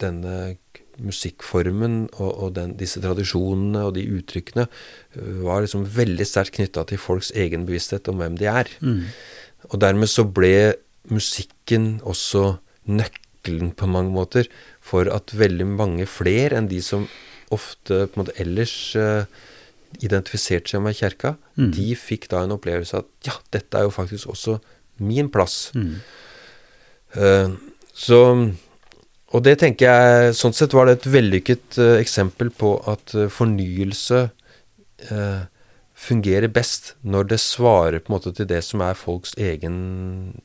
denne musikkformen og, og den, disse tradisjonene og de uttrykkene eh, var liksom veldig sterkt knytta til folks egen bevissthet om hvem de er. Mm. Og dermed så ble musikken også nøkkelen på mange måter for at veldig mange flere enn de som ofte på en måte ellers uh, identifiserte seg med kjerka, Mm. de fikk da en opplevelse at ja, dette er jo faktisk også min plass. Mm. Uh, så Og det tenker jeg Sånn sett var det et vellykket uh, eksempel på at fornyelse eh, fungerer best når det svarer på en måte til det som er folks egen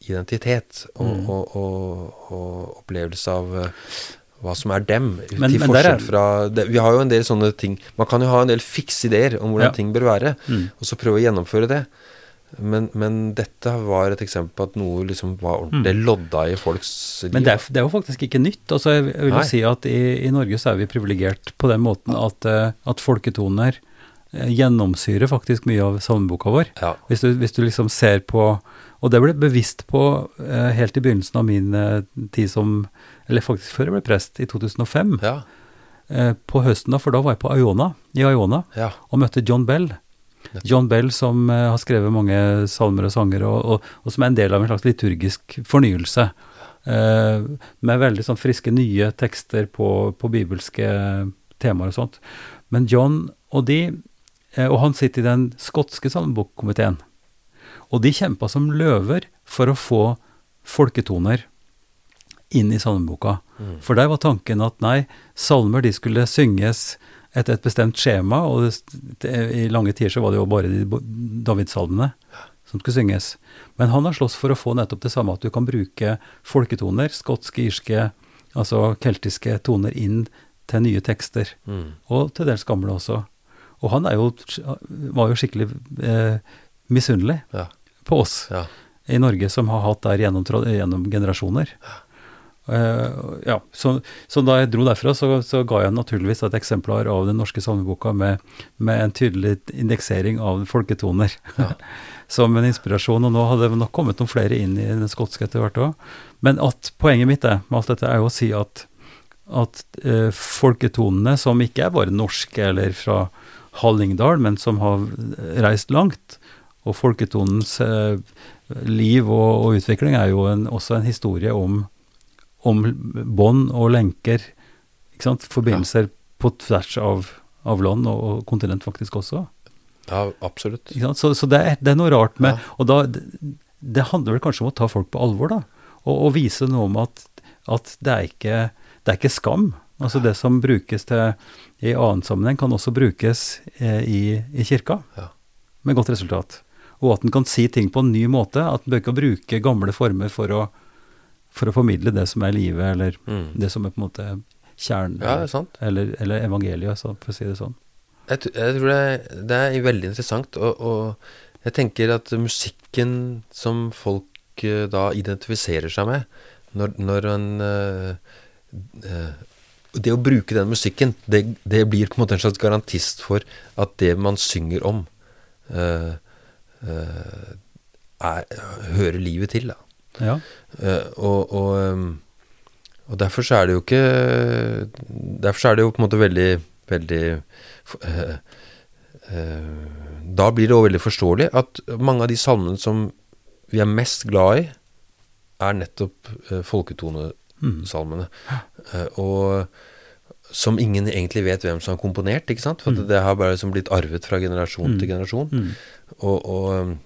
identitet, og, Mm. og, og, og opplevelse av eh, hva som er dem, Men- til er- forskjell fra det, Vi har jo en del sånne ting Man kan jo ha en del fikse ideer om hvordan Ja. ting bør være, Mm. og så prøve å gjennomføre det. Men, men dette var et eksempel på at noe liksom var ordentlig lodda i folks liv. Mm. Men det er, det er jo faktisk ikke nytt. Altså, jeg vil jo si at i, i Norge så er vi privilegert på den måten at, eh, at folketoner gjennomsyrer faktisk mye av salmeboka vår. Ja. Hvis du, hvis du liksom ser på Og det ble jeg bevisst på eh, helt i begynnelsen av min eh, tid som Eller faktisk før jeg ble prest, i 2005. Ja. Eh, på høsten da, for da var jeg på Iona, i Iona ja. og møtte John Bell. John Bell som eh, har skrevet mange salmer og sanger, og, og, og som er en del av en slags liturgisk fornyelse. eh, med veldig sånn friske, nye tekster på, på bibelske temaer og sånt. Men John og de, eh, og han sitter i den skotske salmebokkomiteen, og de kjempa som løver for å få folketoner inn i salmeboka. Mm. For der var tanken at nei, salmer de skulle synges etter et bestemt skjema, og det, i lange tider så var det jo bare de Davidsalmene som skulle synges. Men han har slåss for å få nettopp det samme, at du kan bruke folketoner, skotske, irske, altså keltiske toner inn til nye tekster, Mm. og til dels gamle også. Og han jo, var jo skikkelig eh, misunnelig Ja. på oss ja. i Norge som har hatt der gjennom, gjennom generasjoner. Uh, ja, så, så da jeg dro derfra, så, så ga jeg naturligvis et eksemplar av den norske salmeboka med, med en tydelig indeksering av folketoner. Ja. *laughs* Som en inspirasjon, og nå hadde det nok kommet noen flere inn i den skotske etter hvert òg. Men at poenget mitt er, med alt dette er jo å si at, at uh, folketonene, som ikke er bare norske eller fra Hallingdal, men som har reist langt, og folketonens eh, liv og, og utvikling er jo en, også en historie om, om bånd og lenker, ikke sant? forbindelser på tvers av, av land og, og kontinent faktisk også. ja, absolutt. Så, så det, er, det er noe rart med Ja. Og da, det, det handler vel kanskje om å ta folk på alvor, da. Og, og vise noe om at, at det, er ikke, det er ikke skam. Altså det som brukes til i annen sammenheng, kan også brukes eh, i, i kirka. Ja. Med godt resultat. Og at en kan si ting på en ny måte. At en bør ikke bruke gamle former for å, for å formidle det som er livet, eller Mm. det som er på en måte kjernen, Ja, er eller, eller evangeliet, så, for å si det sånn. Jeg, jeg tror det, det er veldig interessant, og, og jeg tenker at musikken som folk eh, da identifiserer seg med, når, når en øh, eh, Det å bruke den musikken, det, det blir på en måte en slags garantist for at det man synger om, uh, uh, er, hører livet til. Da. Ja. Uh, og, og, um, og derfor så er det jo ikke Derfor så er det jo på en måte veldig Veldig Da blir det òg veldig forståelig at mange av de salmene som vi er mest glad i, er nettopp eh, folketonesalmene. Eh, og som ingen egentlig vet hvem som har komponert, ikke sant? For mm. det har bare liksom blitt arvet fra generasjon til generasjon. Mm. Og, og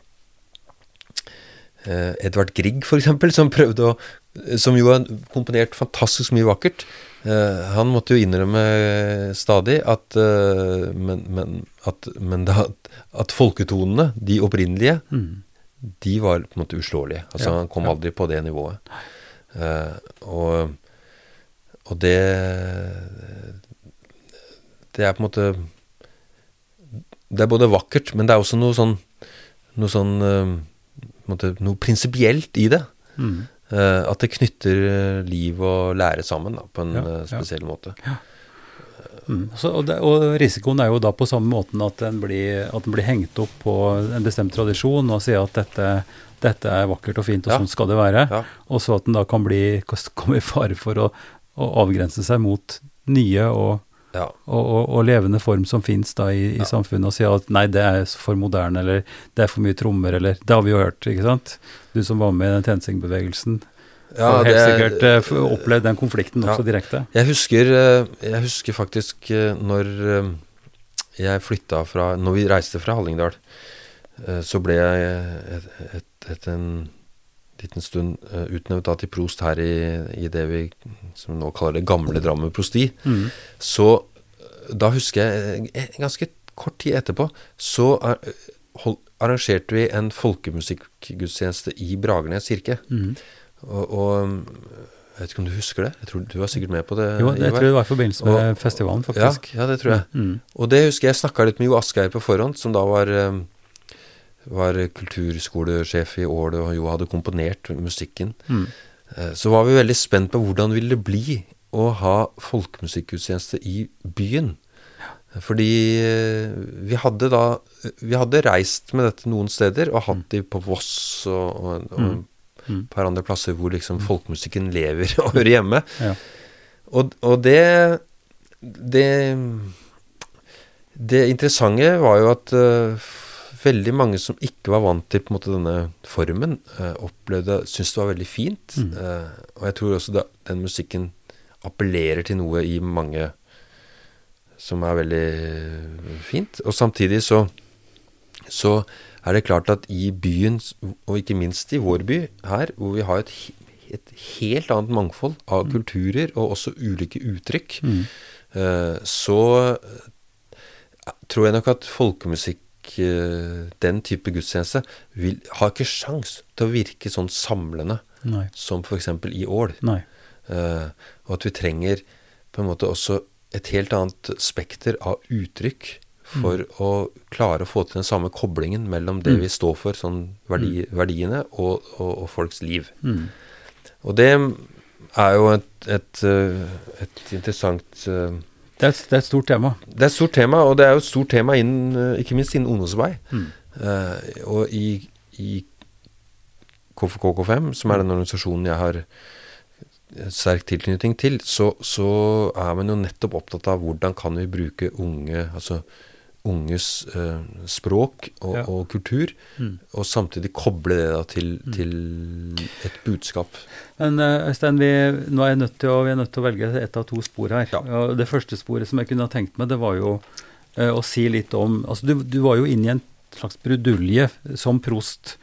uh, Edvard Grieg, for eksempel, som prøvde å Som jo har komponert fantastisk mye vakkert. Uh, han måtte jo innrømme stadig at uh, Men, men, at, men da, at folketonene, de opprinnelige, Mm. de var på en måte uslåelige. Altså Ja, Han kom aldri på det nivået. Eh, og, og det Det er på en måte Det er både vakkert, men det er også noe sånn Noe sånn eh, måte, Noe prinsipielt i det. Mm. Eh, at det knytter liv og lære sammen da, på en Ja, spesiell ja. måte. Mm. Så, og, det, og risikoen er jo da på samme måten at den blir, at den blir hengt opp på en bestemt tradisjon og sier at dette, dette er vakkert og fint, og Ja. sånn skal det være. Ja. Og så at den da kan bli, *laughs* komme i fare for å, å avgrense seg mot nye og, Ja. og, og, og levende form som finnes da i, i samfunnet, og si at nei, det er for moderne, eller det er for mye trommer, eller Det har vi jo hørt, ikke sant? Du som var med i den TenSing-bevegelsen, Ja, har helt er- sikkert uh, opplevd den konflikten også direkte. Jeg husker, eh, jeg husker faktisk eh, når jeg flytta fra Når vi reiste fra Hallingdal, så ble jeg et- et- etter en liten stund eh, utnevnt da til prost her i, i det vi som nå kaller det gamle Drammen prosti. Mm. Så eh, da husker jeg eh, ganske kort tid etterpå så eh, arrangerte vi en folkemusikkgudstjeneste i Bragernes kirke. Mm. Og, og um, jeg vet ikke om du husker det? Jeg tror Du var sikkert med på det? Jo, jeg tror det var i forbindelse med Og- festivalen, faktisk. Ja, ja, det tror jeg. Mm. Og det husker jeg snakka litt med Jo Asgeir på forhånd, som da var, var kulturskolesjef i Ål og jo hadde komponert musikken, Mm. eh, så var vi veldig spent på hvordan ville det bli å ha folkemusikkgudstjeneste i byen. Fordi eh, vi hadde da Vi hadde reist med dette noen steder, og hatt de på Voss og, og, og Mm. Mm. et par andre plasser hvor liksom folkemusikken lever og hører hjemme. Ja. Og, og det, det Det interessante var jo at eh, veldig mange som ikke var vant til på en måte denne formen, eh, opplevde syntes det var veldig fint. Mm. Eh, og jeg tror også da, den musikken appellerer til noe i mange som er veldig fint. Og samtidig så, så er det klart at i byen, og ikke minst i vår by her, hvor vi har et, et helt annet mangfold av kulturer og også ulike uttrykk, Mm. eh, så eh, tror jeg nok at folkemusikk, eh, den type gudstjeneste, vil, har ikke sjans til å virke sånn samlende Nei. som f.eks. i Ål. Nei. Eh, og at vi trenger på en måte også et helt annet spekter av uttrykk for å klare å få til den samme koblingen mellom det Mm. vi står for, sånn verdi, verdiene, og, og, og folks liv. Mm. Og det er jo et, et, eh, et interessant eh, Det, er, et- det er et stort tema. Det er et stort tema, og det er jo et stort tema innen, eh, ikke minst innen ungdomsarbeid. Mm. Uh, og i, i KFKK5, som er den organisasjonen jeg har sterk tilknytning til, så, så er man jo nettopp opptatt av hvordan kan vi bruke unge, altså unges eh, språk og, Ja. og kultur, Mm. og samtidig koble det da til, til et budskap. Men eh, Øystein, vi, nå er jeg nødt til å, vi er nødt til å velge ett av to spor her. Ja. Og det første sporet som jeg kunne ha tenkt meg, det var jo eh, å si litt om altså du, du var jo inne i en slags brudulje som prost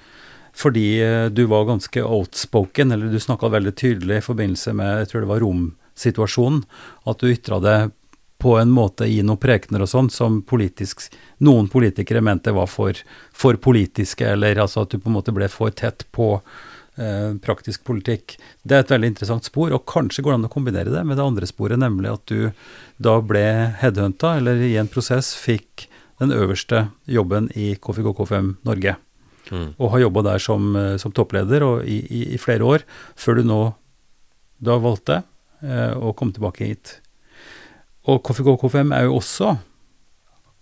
fordi du var ganske outspoken, eller du snakka veldig tydelig i forbindelse med jeg tror det var romsituasjonen, at du ytra deg på en måte i noen prekener og sånn som politisk noen politikere mente var for, for politiske, eller altså at du på en måte ble for tett på eh, praktisk politikk. Det er et veldig interessant spor, og kanskje går det an å kombinere det med det andre sporet, nemlig at du da ble headhunta, eller i en prosess fikk den øverste jobben i KFKK5 Norge, Mm. og har jobba der som, eh, som toppleder og i, i, i flere år, før du nå da valgte eh, å komme tilbake hit. Og KFKK5 er jo også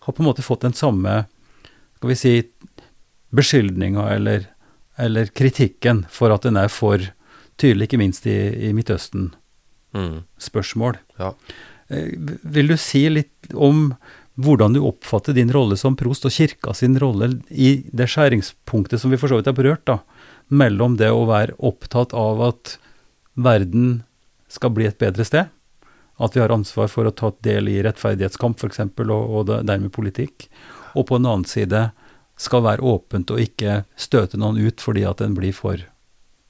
har på en måte fått den samme skal vi si, beskyldninga eller, eller kritikken for at den er for tydelig, ikke minst i, i Midtøsten-spørsmål. Mm. Ja. Eh, Vil du si litt om hvordan du oppfatter din rolle som prost og kirka sin rolle i det skjæringspunktet som vi for så vidt har berørt, da, mellom det å være opptatt av at verden skal bli et bedre sted, at vi har ansvar for å ta del i rettferdighetskamp f.eks., og, og dermed politikk, og på en annen side skal være åpent og ikke støte noen ut fordi at den blir for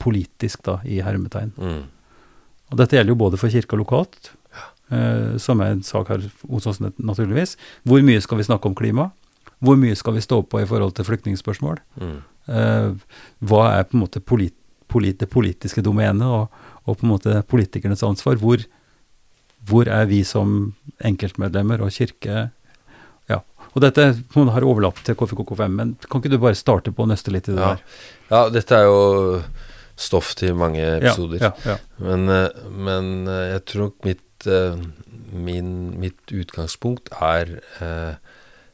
politisk, da, i hermetegn. Mm. Og dette gjelder jo både for kirka lokalt, eh, som er en sak her hos oss naturligvis. Hvor mye skal vi snakke om klima? Hvor mye skal vi stå på i forhold til flyktningspørsmål? Mm. Eh, hva er på en måte polit, polit, det politiske domenet, og, og på en måte politikernes ansvar? Hvor, hvor er vi som enkeltmedlemmer og kirke? Ja. Og dette noen har overlapp til KFKK5, men kan ikke du bare starte på å nøste litt i det Ja. der? ja, dette er jo stoff til mange episoder. Ja, ja, Men, eh, men eh, jeg tror mitt, eh, min, mitt utgangspunkt er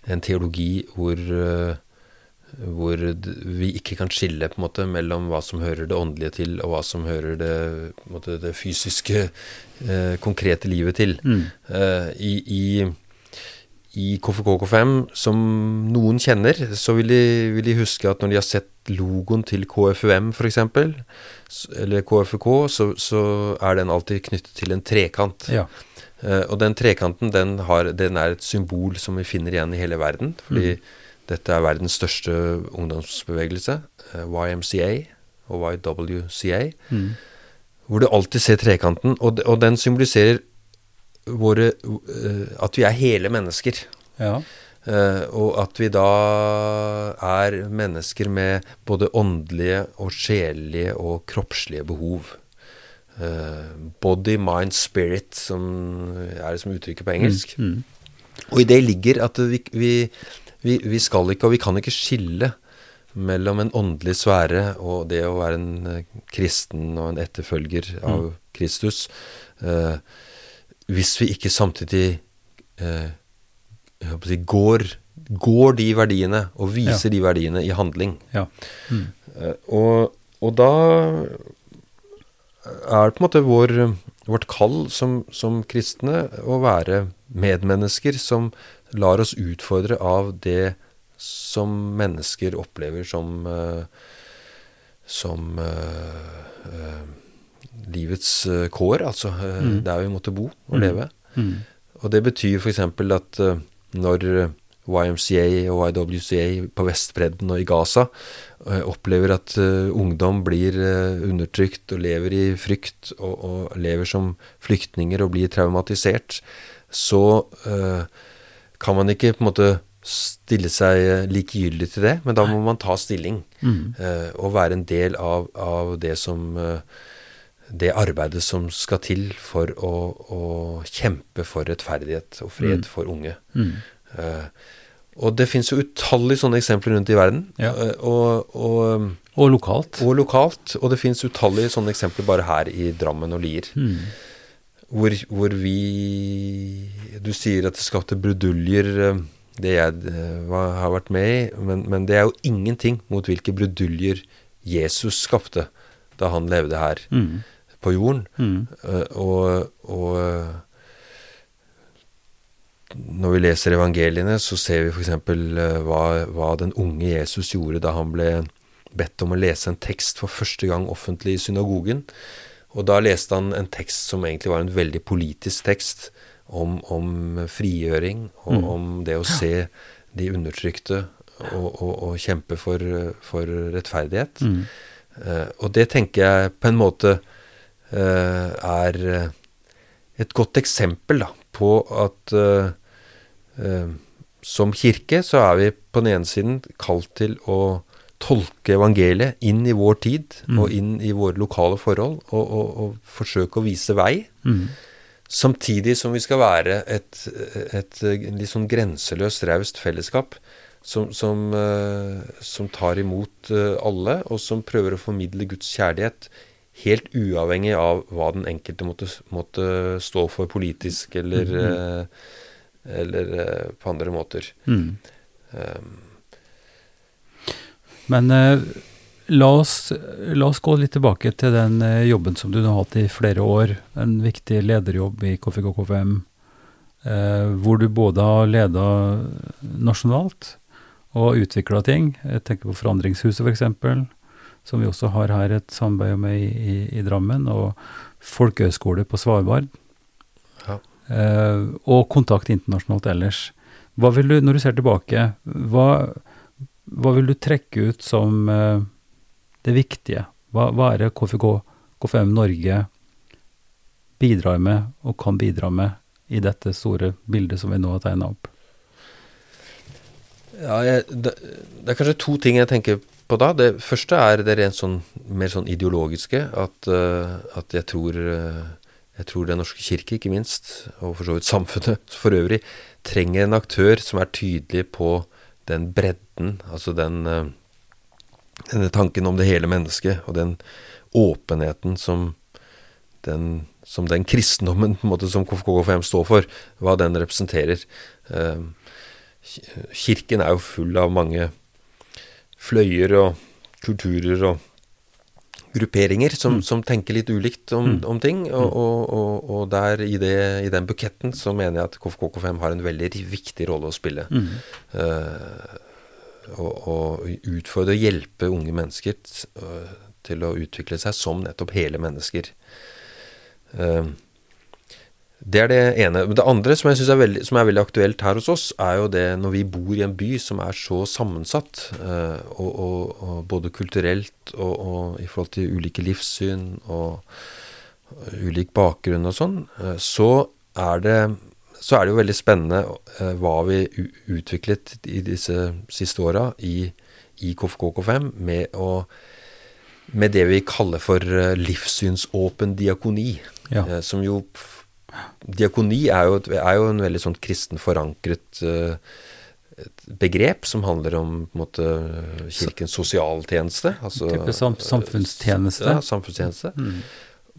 en teologi hvor, hvor vi ikke kan skille på en måte mellom hva som hører det åndelige til, og hva som hører det, måte, det fysiske, eh, konkrete livet til. Mm. Eh, I, i, i KFKK5, som noen kjenner, så vil de, vil de huske at når de har sett logoen til KFUM f.eks., eller KFUK, så, så er den alltid knyttet til en trekant. ja. Eh, og den trekanten den, har, den er et symbol som vi finner igjen i hele verden. Fordi dette er verdens største ungdomsbevegelse, eh, YMCA og YWCA, Mm. hvor du alltid ser trekanten. Og, og den symboliserer våre eh, At vi er hele mennesker. ja. Uh, og at vi da er mennesker med både åndelige og sjelelige og kroppslige behov. Uh, body, mind, spirit, som er det som uttrykket på engelsk. Mm. Og i det ligger at vi, vi, vi, vi skal ikke, og vi kan ikke skille mellom en åndelig sfære og det å være en eh, kristen og en etterfølger av Kristus, eh, hvis vi ikke samtidig eh, si, går, går de verdiene og viser de verdiene i handling. Ja. Mm. Eh, og, og da er det på en måte vår, vårt kall som, som kristne å være medmennesker som lar oss utfordre av det som mennesker opplever som eh, som eh, eh, livets kår, altså Mm. der vi måtte bo og Mm. leve. Mm. Og det betyr f.eks. at når YMCA og YWCA på Vestbredden og i Gaza opplever at ungdom blir undertrykt og lever i frykt og, og lever som flyktninger og blir traumatisert, så eh, kan man ikke på en måte stille seg eh, likegyldig til det, men da må man ta stilling Mm. uh, og være en del av, av det som uh, det arbeidet som skal til for å, å kjempe for rettferdighet og fred Mm. for unge. Mm. Uh, og det fins jo utallige sånne eksempler rundt i verden. Ja. og, og, Og lokalt. og lokalt. Og det fins utallige sånne eksempler bare her i Drammen og Lier. Mm. Hvor, hvor vi Du sier at det skapte bruduljer, eh, det jeg eh, har vært med i, men, men det er jo ingenting mot hvilke bruduljer Jesus skapte da han levde her Mm. på jorden. Mm. Eh, og, og når vi leser evangeliene, så ser vi f.eks. Hva, hva den unge Jesus gjorde da han ble bedt om å lese en tekst for første gang offentlig i synagogen. Og da leste han en tekst som egentlig var en veldig politisk tekst, om, om frigjøring, og Mm. om det å se de undertrykte og, og, og kjempe for, for rettferdighet. Mm. Uh, og det tenker jeg på en måte uh, er eh, et godt eksempel da, på at uh, som kirke så er vi på den ene siden kalt til å tolke evangeliet inn i vår tid Mm. og inn i våre lokale forhold, og, og, og forsøke å vise vei. Mm. Samtidig som vi skal være et, et, litt sånn grenseløst raust fellesskap som, som, eh, som tar imot eh, alle, og som prøver å formidle Guds kjærlighet helt uavhengig av hva den enkelte måtte, måtte stå for politisk eller, eh, eller eh, på andre måter. Mm. Um, Men eh, la, oss, la oss gå litt tilbake til den eh, jobben som du har hatt i flere år. En viktig lederjobb i KFKK5, eh, hvor du både har leda nasjonalt og utvikla ting. Jeg tenker på Forandringshuset f.eks., som vi også har her et samarbeid med i, i, i Drammen, og folkehøgskole på Svalbard. Ja. Eh, og kontakt internasjonalt ellers. Hva vil du, når du ser tilbake, hva, hva vil du trekke ut som eh, det viktige? Hva, hva er det KFK, KFM Norge bidrar med, og kan bidra med, i dette store bildet som vi nå har tegna opp? Ja, jeg, det, det er kanskje to ting jeg tenker på da. Det første er det rent sånn mer sånn ideologiske. At, uh, at jeg tror uh, jeg tror Den norske kirke, ikke minst, og for så vidt samfunnet for øvrig, trenger en aktør som er tydelig på den bredden, altså den eh, denne tanken om det hele mennesket, og den åpenheten som den, som den kristendommen måte som KFK5 står for, hva den representerer. Eh, Kirken er jo full av mange fløyer og kulturer og grupperinger som, Mm. som tenker litt ulikt om, Mm. om ting. Og, og, og, og der i, det, i den buketten så mener jeg at KFK5 har en veldig viktig rolle å spille. Mm. Eh, og, og utfordre og hjelpe unge mennesker til å utvikle seg som nettopp hele mennesker. Eh, det er det ene. Det andre som er veldig, som er veldig aktuelt her hos oss, er jo det når vi bor i en by som er så sammensatt, eh, og, og, og både kulturelt og, i forhold til ulike livssyn og ulik bakgrunn og sånn, eh, så er det så er det jo veldig spennende eh, hva vi utviklet i disse siste åra i, i KFKK5 med, med det vi kaller for eh, livssynsåpen diakoni. Ja. Eh, som jo Diakoni er jo, er jo en veldig sånn kristen forankret et begrep som handler om måte, kirkens sosialtjeneste. Altså, Type sam samfunnstjeneste. Ja, samfunnstjeneste. Mm.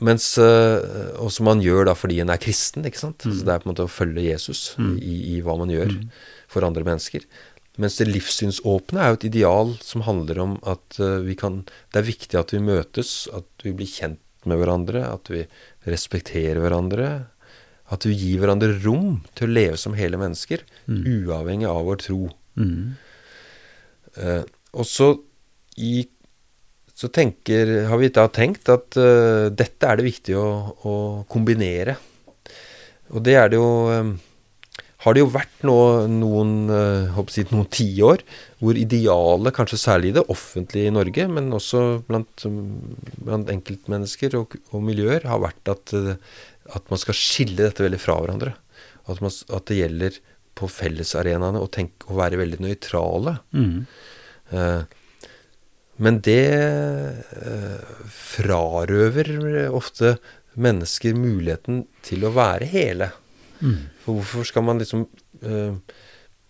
Mens, uh, og som man gjør da fordi en er kristen. ikke sant? Mm. Så Det er på en måte å følge Jesus mm. i, i, hva man gjør mm. for andre mennesker. Mens det livssynsåpne er jo et ideal som handler om at uh, vi kan Det er viktig at vi møtes, at vi blir kjent med hverandre, at vi respekterer hverandre. At vi gir hverandre rom til å leve som hele mennesker, mm. uavhengig av vår tro. Mm. Uh, og så i så tenker, har vi da tenkt at uh, dette er det viktig å, å, kombinere. Og det er det jo um, Har det jo vært nå noen uh, si, noen tiår hvor idealet, kanskje særlig i det offentlige i Norge, men også blant, blant enkeltmennesker og, og, miljøer, har vært at, uh, at, man skal skille dette veldig fra hverandre. At, man, at det gjelder på fellesarenaene å, tenke, å være veldig nøytrale. Mm. Uh, men det eh, frarøver ofte mennesker muligheten til å være hele. Mm. For hvorfor skal man liksom eh,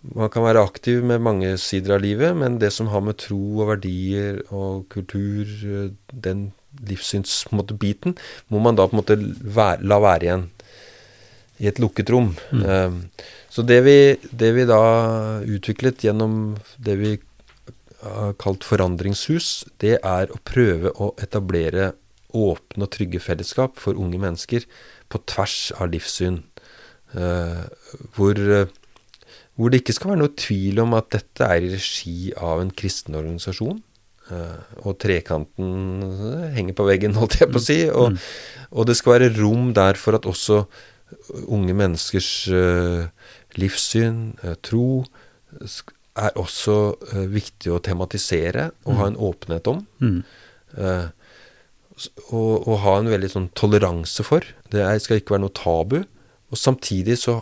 Man kan være aktiv med mange sider av livet, men det som har med tro og verdier og kultur, eh, den livssynsbiten, må man da på en måte være, la være igjen i et lukket rom. Mm. Eh, så det vi, det vi da utviklet gjennom det vi kalt forandringshus, det er å prøve å etablere åpne og trygge fellesskap for unge mennesker på tvers av livssyn. Uh, hvor, uh, hvor, det ikke skal være noe tvil om at dette er i regi av en kristen organisasjon. Og trekanten henger på veggen, *laughs* holdt jeg på å si. Og, mm. og det skal være rom der for at også unge menneskers livssyn, tro, er også uh, viktig å tematisere og mm. ha en åpenhet om. Mm. Uh, og, og, ha en veldig sånn toleranse for. Det er, skal ikke være noe tabu. Og samtidig så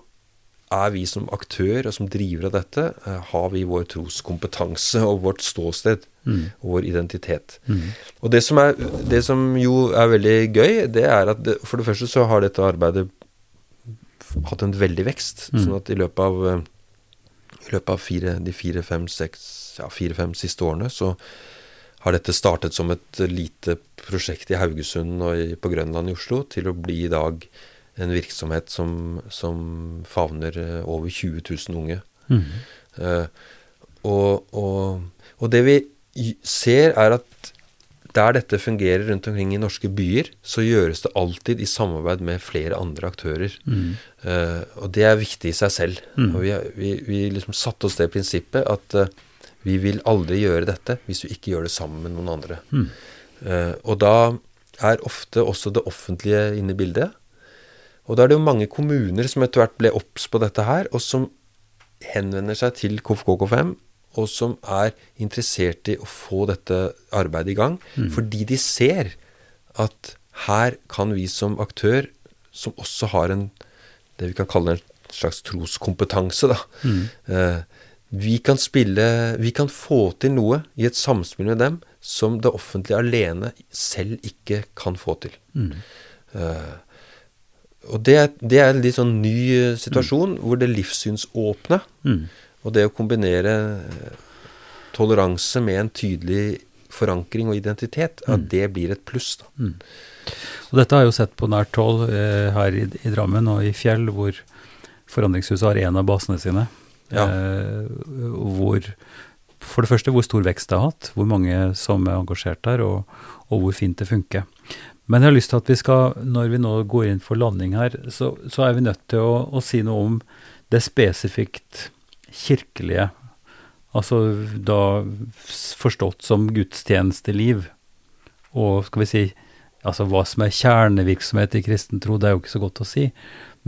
er vi som aktør og som driver av dette, uh, har vi vår troskompetanse og vårt ståsted. Mm. Og vår identitet. Mm. Og det som, er, det som, jo er veldig gøy, det er at det, for det første så har dette arbeidet hatt en veldig vekst. Mm. Sånn at i løpet av i løpet av fire, de fire-fem ja, fire, siste årene så har dette startet som et lite prosjekt i Haugesund og på Grønland i Oslo, til å bli i dag en virksomhet som, som favner eh, over 20 000 unge. Mm. Uh, og, og, og, det vi ser, er at der dette fungerer rundt omkring i norske byer, så gjøres det alltid i samarbeid med flere andre aktører. Mm. Uh, og det er viktig i seg selv. Mm. Og vi, vi, vi, liksom satte oss det prinsippet at uh, vi vil aldri gjøre dette hvis vi ikke gjør det sammen med noen andre. Mm. Uh, og da er ofte også det offentlige inne i bildet. Og da er det jo mange kommuner som etter hvert ble obs på dette her, og som henvender seg til KFKK5 og som er interessert i å få dette arbeidet i gang. Mm. Fordi de ser at her kan vi som aktør, som også har en det vi kan kalle en slags troskompetanse, da mm. eh, vi kan spille Vi kan få til noe i et samspill med dem som det offentlige alene selv ikke kan få til. Mm. Eh, og det, det, er en litt sånn ny eh, situasjon, mm. hvor det livssynsåpne mm. Og det å kombinere eh, toleranse med en tydelig forankring og identitet, at mm. det blir et pluss. da. Mm. Og Dette har jeg jo sett på nært hold eh, her i, i, Drammen og i Fjell, hvor Forandringshuset har en av basene sine. Ja. Eh, hvor For det første hvor stor vekst det har hatt, hvor mange som er engasjert der, og, og, hvor fint det funker. Men jeg har lyst til at vi skal, når vi nå går inn for landing her, så, så er vi nødt til å, å si noe om det spesifikt kirkelige, altså da forstått som gudstjenesteliv, og skal vi si altså hva som er kjernevirksomhet i kristen tro, det er jo ikke så godt å si.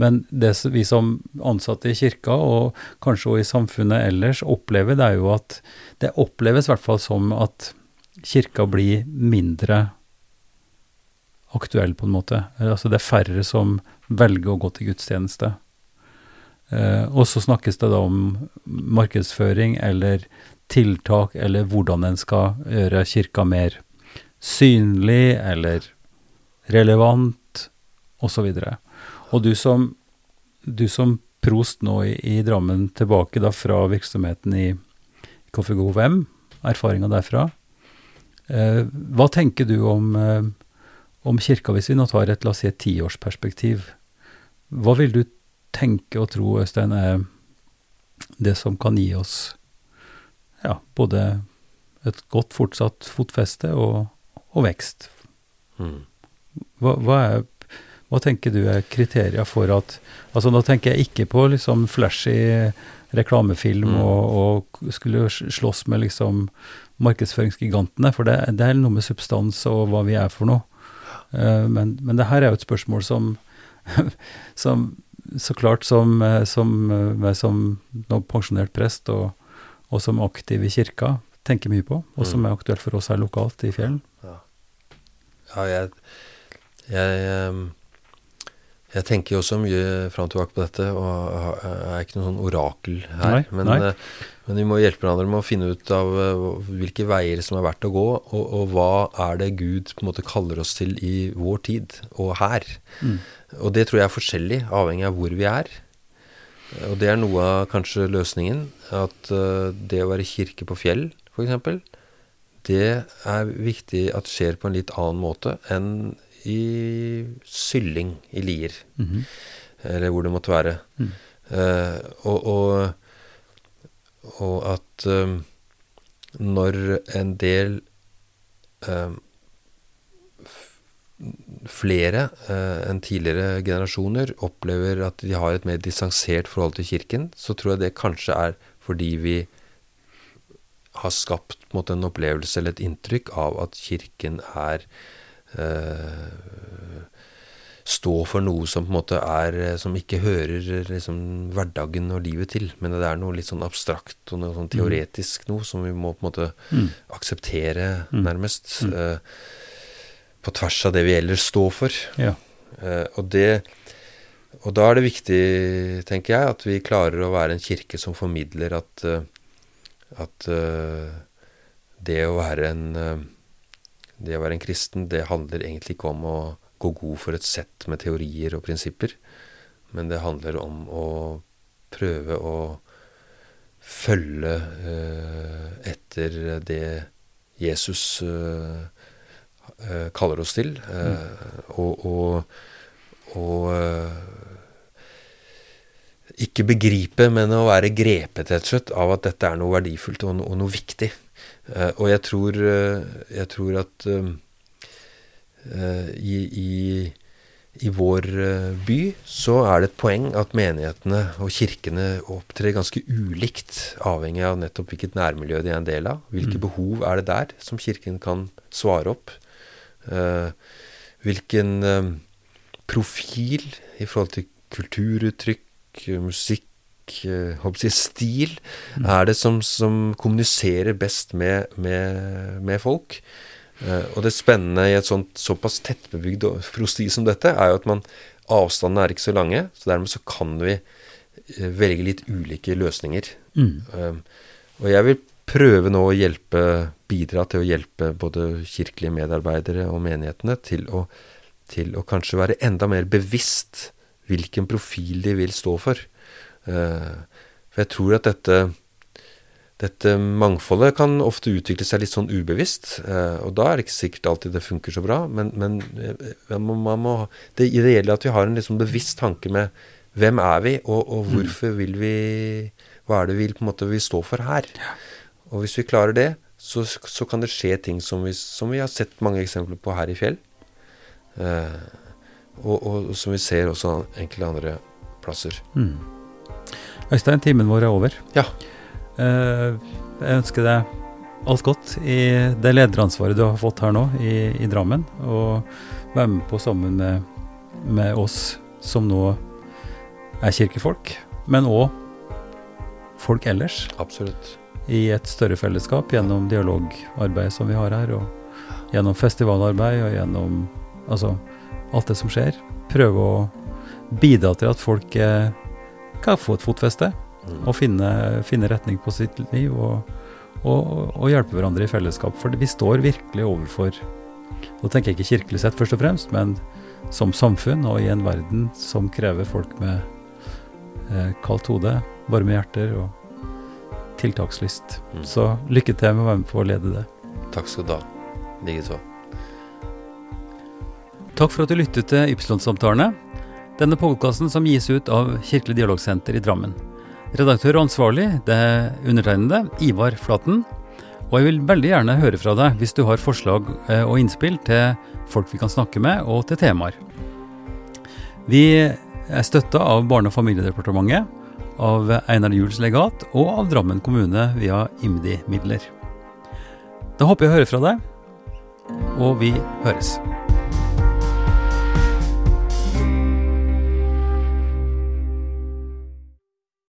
Men det vi som ansatte i kirka, og kanskje også i samfunnet ellers, opplever, det er jo at det oppleves i hvert fall som at kirka blir mindre aktuell, på en måte. Altså det er færre som velger å gå til gudstjeneste. Eh, og så snakkes det da om markedsføring eller tiltak, eller hvordan en skal gjøre kirka mer synlig eller relevant, osv. Og, så og du som, du som prost nå i, i Drammen, tilbake da fra virksomheten i KFGOVM, erfaringa derfra. Eh, hva tenker du om, eh, om kirka, hvis vi nå tar et la oss si tiårsperspektiv? Hva vil du tenke og tro, Øystein, er det som kan gi oss ja, både et godt fortsatt fotfeste og, og vekst? Mm. Hva, hva, er, hva, tenker du er kriterier for at altså Da tenker jeg ikke på liksom flashy reklamefilm mm. og, og, skulle slåss med liksom markedsføringsgigantene, for det, det, er noe med substans og hva vi er for noe. Uh, men, men det her er jo et spørsmål som, *laughs* som så klart som, som, som pensjonert prest og, og, som aktiv i kirka tenker mye på, og som mm. er aktuelt for oss her lokalt i Fjellen. Ja, ja jeg jeg, jeg tenker jo også mye fram og tilbake på dette, og er ikke noen sånn orakel her. Nei, men, nei. Eh, men, vi må hjelpe hverandre med å finne ut av eh, hvilke veier som er verdt å gå, og, og hva er det Gud på en måte kaller oss til i vår tid og her. Mm. Og det tror jeg er forskjellig, avhengig av hvor vi er. Og det er noe av kanskje løsningen. At uh, det å være kirke på fjell, f.eks., det er viktig at skjer på en litt annen måte enn i Sylling i Lier. Mm -hmm. Eller hvor det måtte være. Mm. Uh, og, og, og, at um, når en del um, flere uh, enn tidligere generasjoner opplever at de har et mer distansert forhold til Kirken, så tror jeg det kanskje er fordi vi har skapt en, måte, en opplevelse eller et inntrykk av at Kirken er Eh, stå for noe som på en måte er eh, Som ikke hører liksom hverdagen og livet til. Men det er noe litt sånn abstrakt og noe sånn mm. teoretisk noe som vi må på en måte mm. akseptere, mm. nærmest. Mm. Uh, på tvers av det vi ellers står for. Ja. Uh, og det Og da er det viktig, tenker jeg, at vi klarer å være en kirke som formidler at, at det å være en det å være en kristen, det handler egentlig ikke om å gå god for et sett med teorier og prinsipper, men det handler om å prøve å følge eh, etter det Jesus eh, eh kaller oss til, og, og, og ikke begripe, men å være grepet rett og slett av at dette er noe verdifullt og, no, og noe viktig. Og jeg tror, jeg tror at i, i, i, vår by så er det et poeng at menighetene og kirkene opptrer ganske ulikt, avhengig av nettopp hvilket nærmiljø de er en del av. Hvilke mm. behov er det der som kirken kan svare opp? hvilken profil i forhold til kulturuttrykk, musikk, håper jeg, stil mm. er det som, som kommuniserer best med, med, med folk. Uh, og det spennende i et sånt såpass tettbebygd prosti som dette, er jo at man avstandene er ikke så lange, så dermed så kan vi uh, velge litt ulike løsninger. Mm. Uh, og jeg vil prøve nå å hjelpe, bidra til å hjelpe både kirkelige medarbeidere og menighetene til å, til å kanskje være enda mer bevisst hvilken profil de vil stå for. Eh, for jeg tror at dette, dette mangfoldet kan ofte utvikle seg litt sånn ubevisst. Eh, og da er det ikke sikkert alltid det funker så bra, men, men må, man må, det ideelle er at vi har en liksom bevisst tanke med hvem er vi, og, og mm. hvorfor vil vi Hva er det vi på en måte vil stå for her? Og hvis vi klarer det, så, så kan det skje ting som vi, som vi, har sett mange eksempler på her i Fjell. Eh, og, og, som vi ser også enkelte andre plasser. Mm. Øystein, timen vår er over. Ja. Uh, jeg ønsker deg alt godt i det lederansvaret du har fått her nå i, i Drammen. Og være med på sammen med, med, oss som nå er kirkefolk, men òg folk ellers. Absolutt. I et større fellesskap gjennom dialogarbeid som vi har her, og gjennom festivalarbeid og gjennom altså alt det som skjer. Prøve å bidra til at folk er kan få et fotfeste mm. og finne, finne, retning på sitt liv og, og, og, hjelpe hverandre i fellesskap. For vi står virkelig overfor Nå tenker jeg ikke kirkelig sett først og fremst, men som samfunn og i en verden som krever folk med eh, kaldt hode, varme hjerter og tiltakslyst. Mm. Så lykke til med å være med på å lede det. Takk skal du ha. Likeså. Takk for at du lyttet til Ypsilon-samtalene. Denne podkasten som gis ut av Kirkelig dialogsenter i Drammen. Redaktør og ansvarlig det er undertegnede, Ivar Flaten. Og jeg vil veldig gjerne høre fra deg hvis du har forslag eh, og innspill til folk vi kan snakke med, og til temaer. Vi er støtta av Barne- og familiedepartementet, av Einar Juels legat og av Drammen kommune via IMDi-midler. Da håper jeg å høre fra deg, og vi høres.